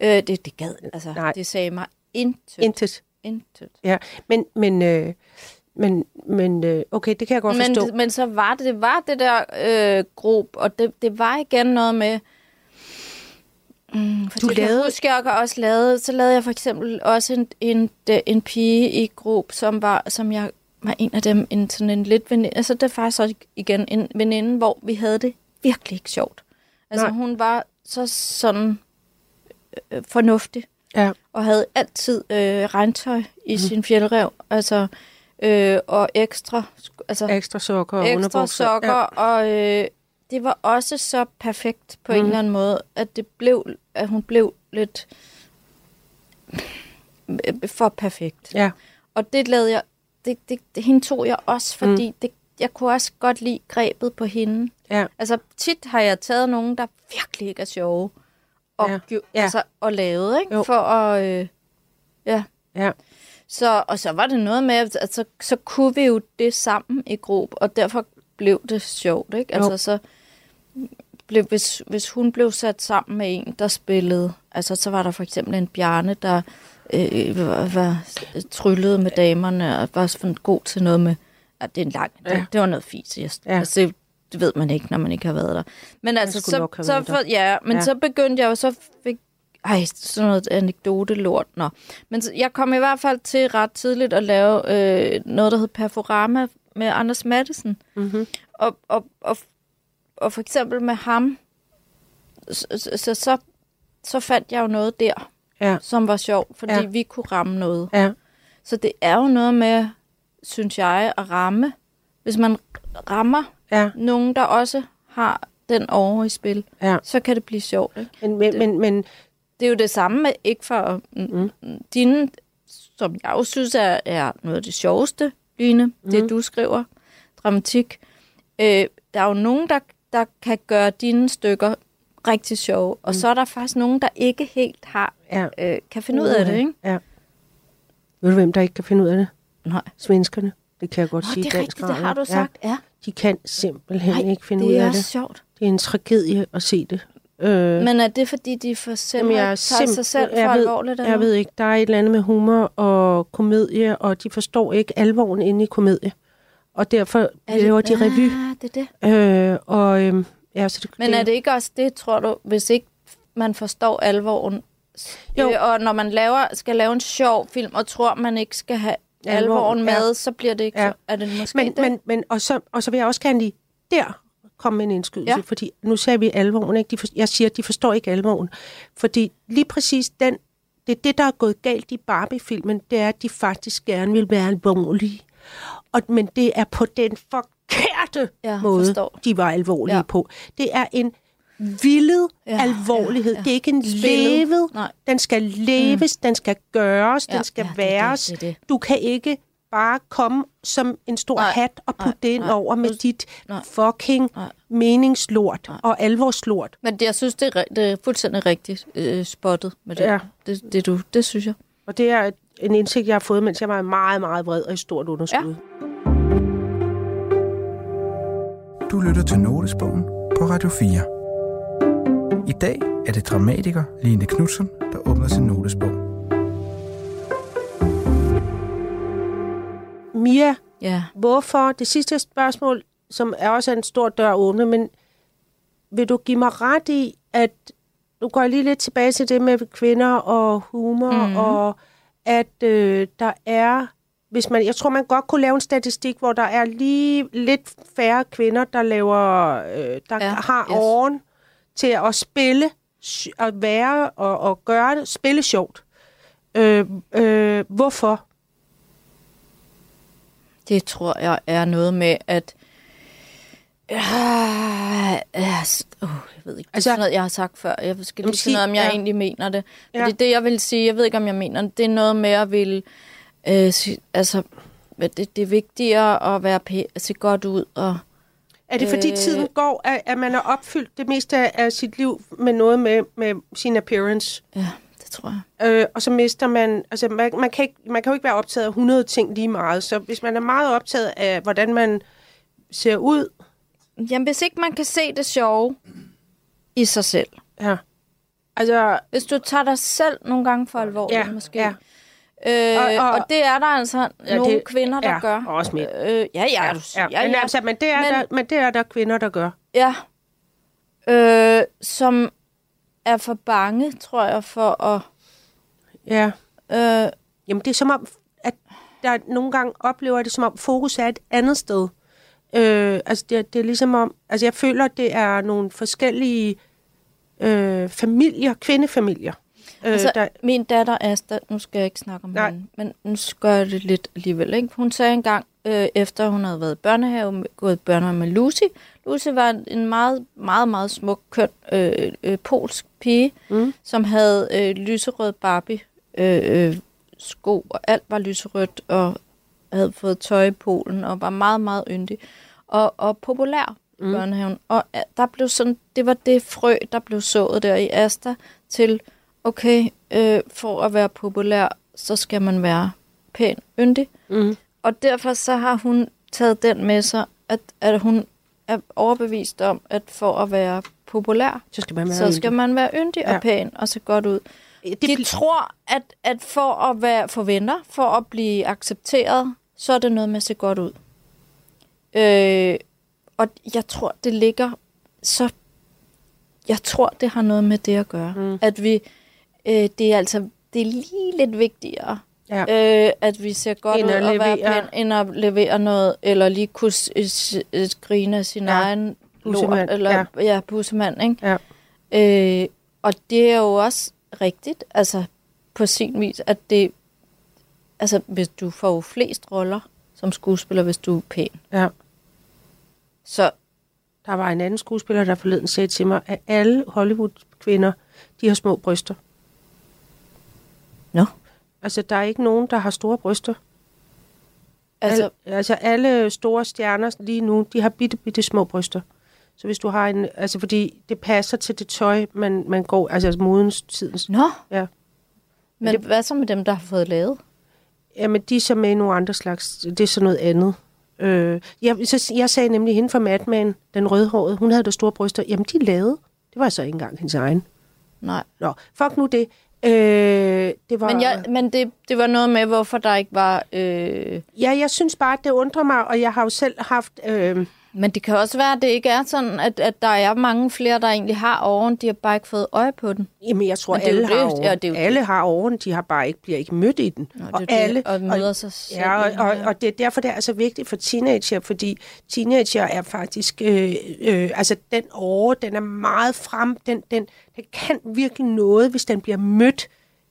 S5: Øh, det, det gad, altså,
S3: Nej.
S5: Det sagde mig intet.
S3: Intet.
S5: intet.
S3: Ja, men, men, øh, men, men øh, okay, det kan jeg godt forstå.
S5: Men, men så var det, det var det der øh, grup, og det, det var igen noget med... Mm, for
S3: Du
S5: jeg
S3: lavede-
S5: lavede... Kan huske, jeg også lavede, så lavede jeg for eksempel også en, en, en pige i grup, som var, som jeg var en af dem, en, sådan en lidt veninde, altså det er faktisk også igen en veninde, hvor vi havde det virkelig ikke sjovt. Altså
S3: Nej.
S5: hun var så sådan øh, fornuftig,
S3: Ja.
S5: og havde altid øh, regntøj i mm. sin fjelrev, altså, øh, og ekstra, altså,
S3: Ekstra sokker og
S5: ekstra sokker, ja. og øh, det var også så perfekt på mm. en eller anden måde, at det blev, at hun blev lidt øh, for perfekt.
S3: Ja.
S5: Og det lavede jeg, det, det, det, hende tog jeg også, fordi mm. det, jeg kunne også godt lide grebet på hende.
S3: Ja.
S5: Altså tit har jeg taget nogen, der virkelig ikke er sjove, og,
S3: Ja.
S5: ja.
S3: Ja.
S5: altså, og lavet, ikke?
S3: Jo.
S5: For at, øh, ja.
S3: Ja.
S5: Så, og så var det noget med, at altså, så kunne vi jo det sammen i gruppe, og derfor blev det sjovt, ikke?
S3: Jo.
S5: Altså så blev, hvis, hvis hun blev sat sammen med en, der spillede, altså så var der for eksempel en Bjarne, der øh, var, var tryllede med damerne, og var sådan god til noget med, ja, det er en lang, ja. Det, det var noget fint, jeg,
S3: Ja.
S5: altså, det, det ved man ikke, når man ikke har været der. Men altså, så, så for, ja, men
S3: Ja.
S5: så begyndte jeg jo, så fik, ej, sådan noget anekdote-lort, nå. Men jeg kom i hvert fald til ret tidligt at lave øh, noget, der hed Perforama med Anders Madsen.
S3: Mm-hmm.
S5: Og, og, og, og for eksempel med ham, så, så, så, så fandt jeg jo noget der,
S3: Ja.
S5: som var sjovt, fordi
S3: Ja.
S5: vi kunne ramme noget.
S3: Ja.
S5: Så det er jo noget med, synes jeg, at ramme. Hvis man rammer
S3: Ja.
S5: nogen, der også har den over i spil,
S3: Ja.
S5: så kan det blive sjovt. Ikke?
S3: Men, men, men, men
S5: det er jo det samme med, ikke for mm. dine, som jeg jo synes er, er noget af det sjoveste, Line, mm. det du skriver, dramatik. Øh, der er jo nogen, der, der kan gøre dine stykker rigtig sjove, og mm. så er der faktisk nogen, der ikke helt har,
S3: Ja.
S5: øh, kan finde ud af det, ikke?
S3: Ja. Ved du, hvem der ikke kan finde ud af det?
S5: Nej.
S3: Svenskerne. Det kan jeg godt
S5: Nå,
S3: sige.
S5: det er rigtigt, det har du sagt. Ja.
S3: De kan simpelthen
S5: Nej,
S3: ikke finde
S5: det
S3: ud
S5: er
S3: af
S5: også
S3: det.
S5: sjovt.
S3: Det er en tragedie at se det. Øh,
S5: Men er det, fordi de for
S3: er
S5: tager sig selv for
S3: jeg ved,
S5: alvorligt? eller
S3: Jeg ved ikke, der er et eller andet med humor og komedie, og de forstår ikke alvoren inde i komedie. Og derfor
S5: Er det-
S3: laver de revy.
S5: Ja, det er det.
S3: Øh, og øh, ja, så det,
S5: Men er det ikke også det, tror du, hvis ikke man forstår alvoren?
S3: Jo.
S5: Øh, og når man laver, skal lave en sjov film, og tror, man ikke skal have
S3: Alvoren,
S5: med,
S3: ja.
S5: så bliver det ikke
S3: Ja.
S5: så. Er det måske
S3: men,
S5: det?
S3: men, men, og, så, og så vil jeg også gerne lige der komme med en indskydelse,
S5: Ja.
S3: fordi nu sagde vi alvoren, ikke? De for, jeg siger, at de forstår ikke alvoren. Fordi lige præcis den, det er det, der er gået galt i Barbie-filmen, det er, at de faktisk gerne vil være alvorlige. Og, men det er på den forkerte
S5: Ja,
S3: måde,
S5: forstår.
S3: de var alvorlige
S5: ja.
S3: på. Det er en villet
S5: Ja,
S3: alvorlighed.
S5: ja, ja.
S3: Det er ikke en
S5: Spillet.
S3: levet.
S5: Nej.
S3: Den skal leves, mm. den skal gøres,
S5: Ja,
S3: den skal
S5: ja, det det,
S3: væres.
S5: det er det.
S3: Du kan ikke bare komme som en stor
S5: Nej,
S3: hat og putte
S5: nej,
S3: det ind
S5: nej.
S3: over med
S5: Du-
S3: dit
S5: nej.
S3: fucking
S5: Nej.
S3: meningslort og alvorslort.
S5: Men det, jeg synes, det er, det er fuldstændig rigtigt øh, spottet med det.
S3: Ja.
S5: Det, det, du, det synes jeg.
S3: Og det er en indsigt, jeg har fået, mens jeg var meget, meget vred og i stort underskud. Ja.
S4: Du lytter til Notesbogen på Radio 4. I dag er det dramatiker Line Knudsen, der åbner sin notesbog.
S3: Mia,
S5: Ja.
S3: hvorfor, det sidste spørgsmål, som er også en stor dør åbne, men vil du give mig ret i, at nu går jeg lige lidt tilbage til det med kvinder og humor, mm. og at øh, der er, hvis man, jeg tror, man godt kunne lave en statistik, hvor der er lige lidt færre kvinder, der laver, øh, der
S5: Ja,
S3: har
S5: yes.
S3: åren til at spille, at være og, og gøre det, spille sjovt. Øh, øh, hvorfor?
S5: Det tror jeg er noget med, at... Ja, ja, jeg ved ikke, det er
S3: Altså-
S5: sådan noget, jeg har sagt før. Jeg skal lige
S3: sig-
S5: sige noget, om jeg
S3: ja.
S5: egentlig mener det.
S3: Ja.
S5: Fordi det, jeg vil sige, jeg ved ikke, om jeg mener det, det er noget med at ville... Øh, si- altså, det, det er vigtigere at være pæ- se godt ud, og...
S3: Er det fordi
S5: Øh.
S3: tiden går, at, at man har opfyldt det meste af, af sit liv med noget med, med sin appearance?
S5: Ja, det tror jeg.
S3: Øh, og så mister man... Altså, man, man, kan ikke, man kan jo ikke være optaget af 100 ting lige meget. Så hvis man er meget optaget af, hvordan man ser ud...
S5: Jamen, hvis ikke man kan se det sjove i sig selv.
S3: Ja. Altså,
S5: Hvis du tager dig selv nogle gange for alvorligt,
S3: Ja,
S5: måske.
S3: ja.
S5: Øh, og,
S3: Og-
S5: og, det er der altså
S3: Ja,
S5: nogle
S3: det-
S5: kvinder, der
S3: ja,
S5: gør.
S3: og også mænd.
S5: Øh, ja, ja,
S3: ja,
S5: du-
S3: ja,
S5: ja,
S3: men,
S5: ja.
S3: altså, men, det er
S5: Men-
S3: der, men det er der kvinder, der gør.
S5: ja. Øh, som er for bange, tror jeg, for at...
S3: Ja.
S5: Øh,
S3: Jamen, det er som om, at der nogle gange oplever det, som om fokus er et andet sted. Øh, altså, det, det er ligesom om... Altså, jeg føler, at det er nogle forskellige øh, familier, kvindefamilier. Øh,
S5: altså,
S3: der,
S5: min datter Asta, nu skal jeg ikke snakke om
S3: Nej.
S5: hende, men nu gør jeg det lidt alligevel. Ikke? Hun sagde engang, øh, efter hun havde været i børnehave, gået i børnehave med Lucy. Lucy var en- meget, meget, meget smuk, køn øh, øh, polsk pige,
S3: Mm.
S5: som havde øh, lyserød Barbie øh, øh, sko, og alt var lyserødt, og havde fået tøj i Polen, og var meget, meget yndig. Og, og populær i
S3: Mm.
S5: børnehaven. Og øh, der blev sådan, det var det frø, der blev sået der i Asta, til, okay, øh, for at være populær, så skal man være pæn, yndig.
S3: mm,
S5: Og derfor så har hun taget den med sig, at, at hun er overbevist om, at for at være populær,
S3: så skal man være
S5: så skal man være yndig
S3: Ja.
S5: og pæn og se godt ud.
S3: Det
S5: De tror, at, at for at være for venner, for at blive accepteret, så er det noget med at se godt ud. Øh, og jeg tror, det ligger så... Jeg tror, det har noget med det at gøre.
S3: Mm.
S5: At vi... Øh, det er altså... Det er lige lidt vigtigere,
S3: Ja.
S5: øh, at vi ser godt
S3: End
S5: ud og være pæn, end at levere noget, eller lige kunne s- s- s- grine af sin
S3: Ja.
S5: egen lort, eller
S3: ja.
S5: ja, ja bussemand, ikke?
S3: Ja.
S5: Øh, og det er jo også rigtigt, altså på sin vis, at det, altså hvis du får jo flest roller som skuespiller, hvis du er pæn.
S3: ja.
S5: Så
S3: Der var en anden skuespiller, der forleden sagde til mig, at alle Hollywood-kvinder, de har små bryster. Altså, der er ikke nogen, der har store bryster.
S5: Altså,
S3: Al, altså alle store stjerner lige nu, de har bitte, bitte små bryster. Så hvis du har en... Altså, fordi det passer til det tøj, man, man går... Altså, modens tidens...
S5: nå.
S3: Ja.
S5: Men det, hvad så med dem, der har fået lavet?
S3: Jamen, de er så med i nogle andre slags... Det er så noget andet. Øh, jeg, så, jeg sagde nemlig hende fra Mad Men, den rødhårede, hun havde der store bryster. Jamen, de lavede. Det var så ikke engang hendes egen.
S5: Nej.
S3: Nå, fuck nu det. Øh, det var,
S5: Men, jeg, men det, det var noget med, hvorfor der ikke var... Øh...
S3: Ja, jeg synes bare, at det undrer mig, og jeg har jo selv haft... Øh,
S5: Men det kan også være, at det ikke er sådan, at, at der er mange flere, der egentlig har åren. De har bare ikke fået øje på den.
S3: jamen, jeg tror,
S5: Men
S3: alle har over.
S5: Ja, det
S3: alle har over de har bare ikke, bliver ikke mødt i den.
S5: Nå,
S3: og
S5: det,
S3: alle,
S5: og møder sig selv
S3: Ja, og, og, og det er derfor, det er så vigtigt for teenager, fordi teenager er faktisk, øh, øh, altså den åre, den er meget frem, den, den, den kan virkelig noget, hvis den bliver mødt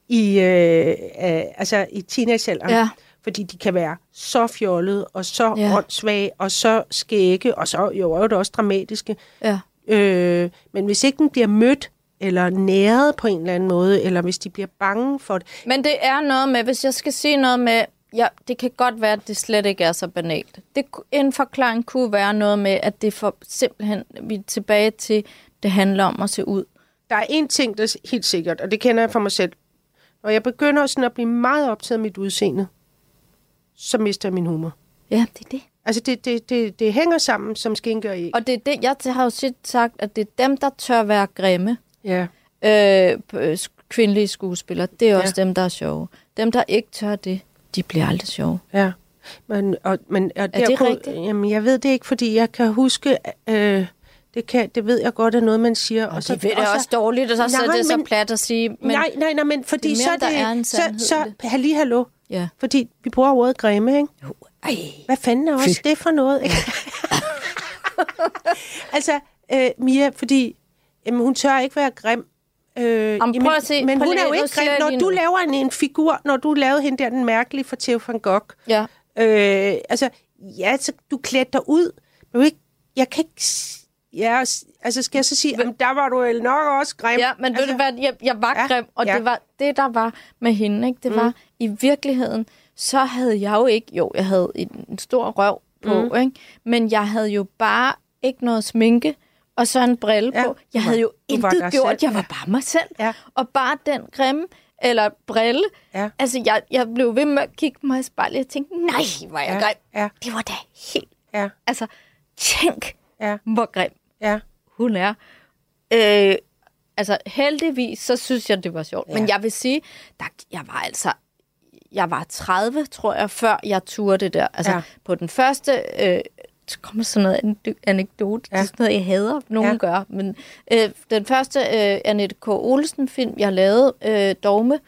S3: i, øh, øh, altså i teenagealderen.
S5: Ja.
S3: Fordi de kan være så fjollede, og så
S5: Ja.
S3: åndssvage, og så skægge, og så jo er det også dramatiske.
S5: Ja.
S3: Øh, men hvis ikke den bliver mødt, eller næret på en eller anden måde, eller hvis de bliver bange for det.
S5: Men det er noget med, hvis jeg skal sige noget med, ja, det kan godt være, at det slet ikke er så banalt. Det, en forklaring kunne være noget med, at det får simpelthen, vi er tilbage til, det handler om at se ud.
S3: Der er en ting, der er helt sikkert, og det kender jeg fra mig selv. Når jeg begynder sådan at blive meget optaget af mit udseende, så mister jeg min humor.
S5: Ja, det er det.
S3: Altså, det, det, det, det hænger sammen som skinke og æg.
S5: Og det er det, jeg har jo tit sagt, at det er dem, der tør være grimme,
S3: Ja.
S5: øh, øh, kvindelige skuespillere, det er også
S3: Ja.
S5: dem, der er sjove. Dem, der ikke tør det, de bliver aldrig sjove.
S3: Ja. Men, og, men, og
S5: det
S3: der kunne-
S5: rigtigt?
S3: Jamen, jeg ved det ikke, fordi jeg kan huske... Øh, det, kan, det ved jeg godt er noget, man siger.
S5: Og, og det ved jeg også dårligt, og så, så er
S3: Nej,
S5: det så plat at sige. Men,
S3: nej, nej, nej, men fordi
S5: det er
S3: så
S5: mere,
S3: er det...
S5: er
S3: så,
S5: i
S3: så,
S5: det.
S3: halli, hallo.
S5: Ja.
S3: Fordi vi bruger ordet grimme, ikke?
S5: Jo, ej.
S3: Hvad fanden er også det for noget? Ikke? altså, øh, Mia, fordi jamen, hun tør ikke være grim. Øh,
S5: Jamen, prøv at se,
S3: men
S5: prøv
S3: hun er jo ikke grim. Når du laver en, en figur, når du lavede hende der, den mærkelige for Theo van Gogh,
S5: Ja.
S3: øh, altså, ja, så du klædte dig ud. Men ikke, jeg kan ikke... Ja, altså skal jeg så sige, jamen, der var du vel nok også grim.
S5: Ja, men altså, ved du hvad, jeg, jeg var
S3: Ja,
S5: grim, og
S3: ja.
S5: det var det, der var med hende, ikke? Det mm. var, i virkeligheden, så havde jeg jo ikke, jo, jeg havde en, stor røv på, mm. ikke? Men jeg havde jo bare ikke noget sminke, og så en brille
S3: Ja,
S5: på. Jeg
S3: var-
S5: havde jo intet gjort,
S3: selv,
S5: jeg var bare mig selv.
S3: Ja.
S5: Og bare den grimme, eller brille,
S3: Ja.
S5: altså jeg, jeg blev ved med at kigge mig i spejlet, og tænkte, nej, hvor jeg
S3: Ja,
S5: grim.
S3: ja.
S5: Det var da helt,
S3: Ja,
S5: altså, tænk,
S3: ja,
S5: hvor grim
S3: ja.
S5: Hun er. Øh, altså heldigvis, så synes jeg, det var sjovt.
S3: Ja.
S5: Men jeg vil sige, der, jeg var altså, jeg var 30, tror jeg, før jeg turde det der. Altså
S3: Ja.
S5: på den første, øh, så kommer sådan noget ane- anekdote. Ja. Det er sådan noget, jeg hader, nogen
S3: ja.
S5: gør. Men øh, den første øh, Annette K. Olsen-film, jeg lavede, øh, Dogme,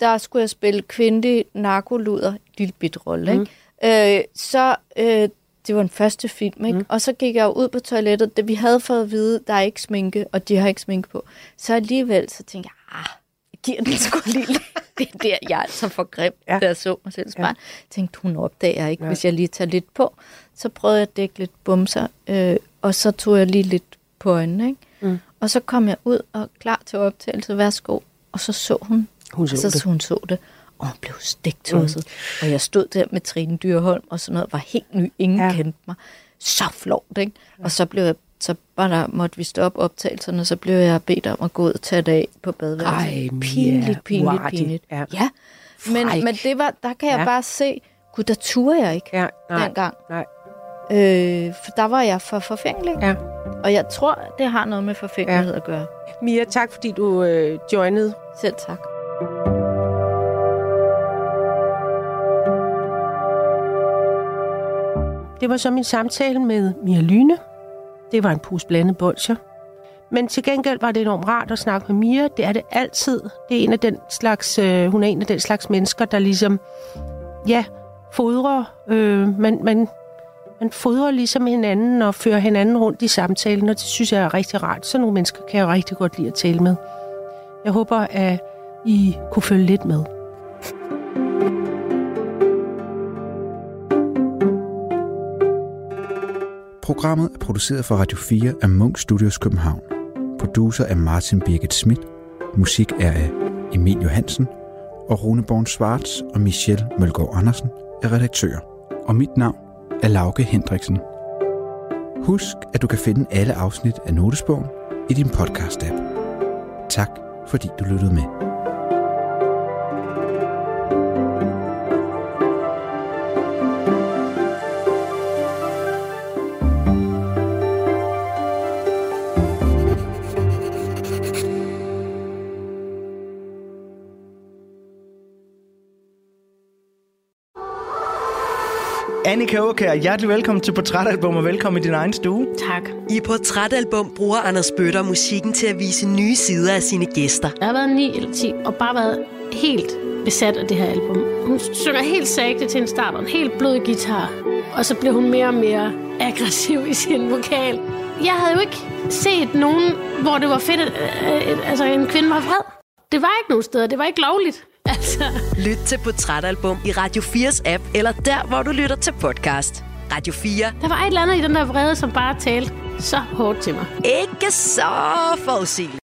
S5: der skulle jeg spille kvindelig narkoluder, lille bit rolle,
S3: Mm.
S5: ikke? Øh, så øh, det var den første film, ikke? Mm. Og så gik jeg jo ud på toilettet, da vi havde fået at vide, der er ikke sminke, og de har ikke sminke på. Så alligevel, så tænkte jeg, ah, jeg giver den sgu lige. Det er der, jeg er altså for grim,
S3: Ja.
S5: da jeg så mig selv spejl. Ja. Tænkte, hun opdager ikke,
S3: Ja.
S5: hvis jeg lige tager lidt på. Så prøvede jeg at dække lidt bumser, øh, og så tog jeg lige lidt på øjnene, ikke?
S3: Mm.
S5: Og så kom jeg ud og klar til optagelse, værsgo. Og så så hun,
S3: Hun så
S5: og så,
S3: det.
S5: så hun så det, og hun blev stegtosset. Mm. Og jeg stod der med Trine Dyrholm og sådan noget, var helt ny, ingen
S3: Ja.
S5: ja. kendte mig. Så flovt, ikke? Og så blev jeg, så var der, måtte vi stoppe optagelserne, så blev jeg bedt om at gå ud og tage det af på
S3: Ej,
S5: badeværelset.
S3: Mia,
S5: Pinligt, pinligt,
S3: uartigt.
S5: pinligt.
S3: Ja.
S5: ja. Men,
S3: Fræk.
S5: men det var, der kan jeg
S3: Ja.
S5: bare se, gud, der turde jeg ikke
S3: Ja, nej,
S5: dengang.
S3: nej.
S5: Øh, for der var jeg for forfængelig.
S3: Ja.
S5: Og jeg tror, det har noget med forfængelighed ja. at gøre.
S3: Mia, tak fordi du øh, joinede.
S5: Selv tak.
S3: Det var så min samtale med Mia Lyne. Det var en pus blandet bolcher. Men til gengæld var det enormt rart at snakke med Mia. Det er det altid. Det er en af den slags, øh, hun er en af den slags mennesker, der ligesom, ja, fodrer. Øh, man, man, man fodrer ligesom hinanden og fører hinanden rundt i samtalen, og det synes jeg er rigtig rart. Så nogle mennesker kan jeg rigtig godt lide at tale med. Jeg håber, at I kunne følge lidt med.
S4: Programmet er produceret for Radio 4 af Munk Studios København. Producer er Martin Birgit Schmidt. Musik er af Emil Johansen. og Rune Born Schwartz og Michelle Mølgaard Andersen er redaktører. Og mit navn er Lauke Hendriksen. Husk, at du kan finde alle afsnit af Notesbogen i din podcast-app. Tak, fordi du lyttede med.
S1: Annika Aukær, hjertelig velkommen til Portrætalbum og velkommen i din egen stue.
S3: Tak.
S6: I Portrætalbum bruger Anders Bøtter musikken til at vise nye sider af sine gæster.
S7: Jeg har været 9 eller 10 og bare været helt besat af det her album. Hun synger helt sagte til en start og en helt blød guitar. Og så blev hun mere og mere aggressiv i sin vokal. Jeg havde jo ikke set nogen, hvor det var fedt, at altså, en kvinde var vred. Det var ikke nogen steder. Det var ikke lovligt. Altså.
S6: Lyt til Portrætalbum i Radio 4's app, eller der, hvor du lytter til podcast. Radio 4.
S7: Der var et eller andet i den der vrede, som bare talte så hårdt til mig.
S6: Ikke så forudsigeligt.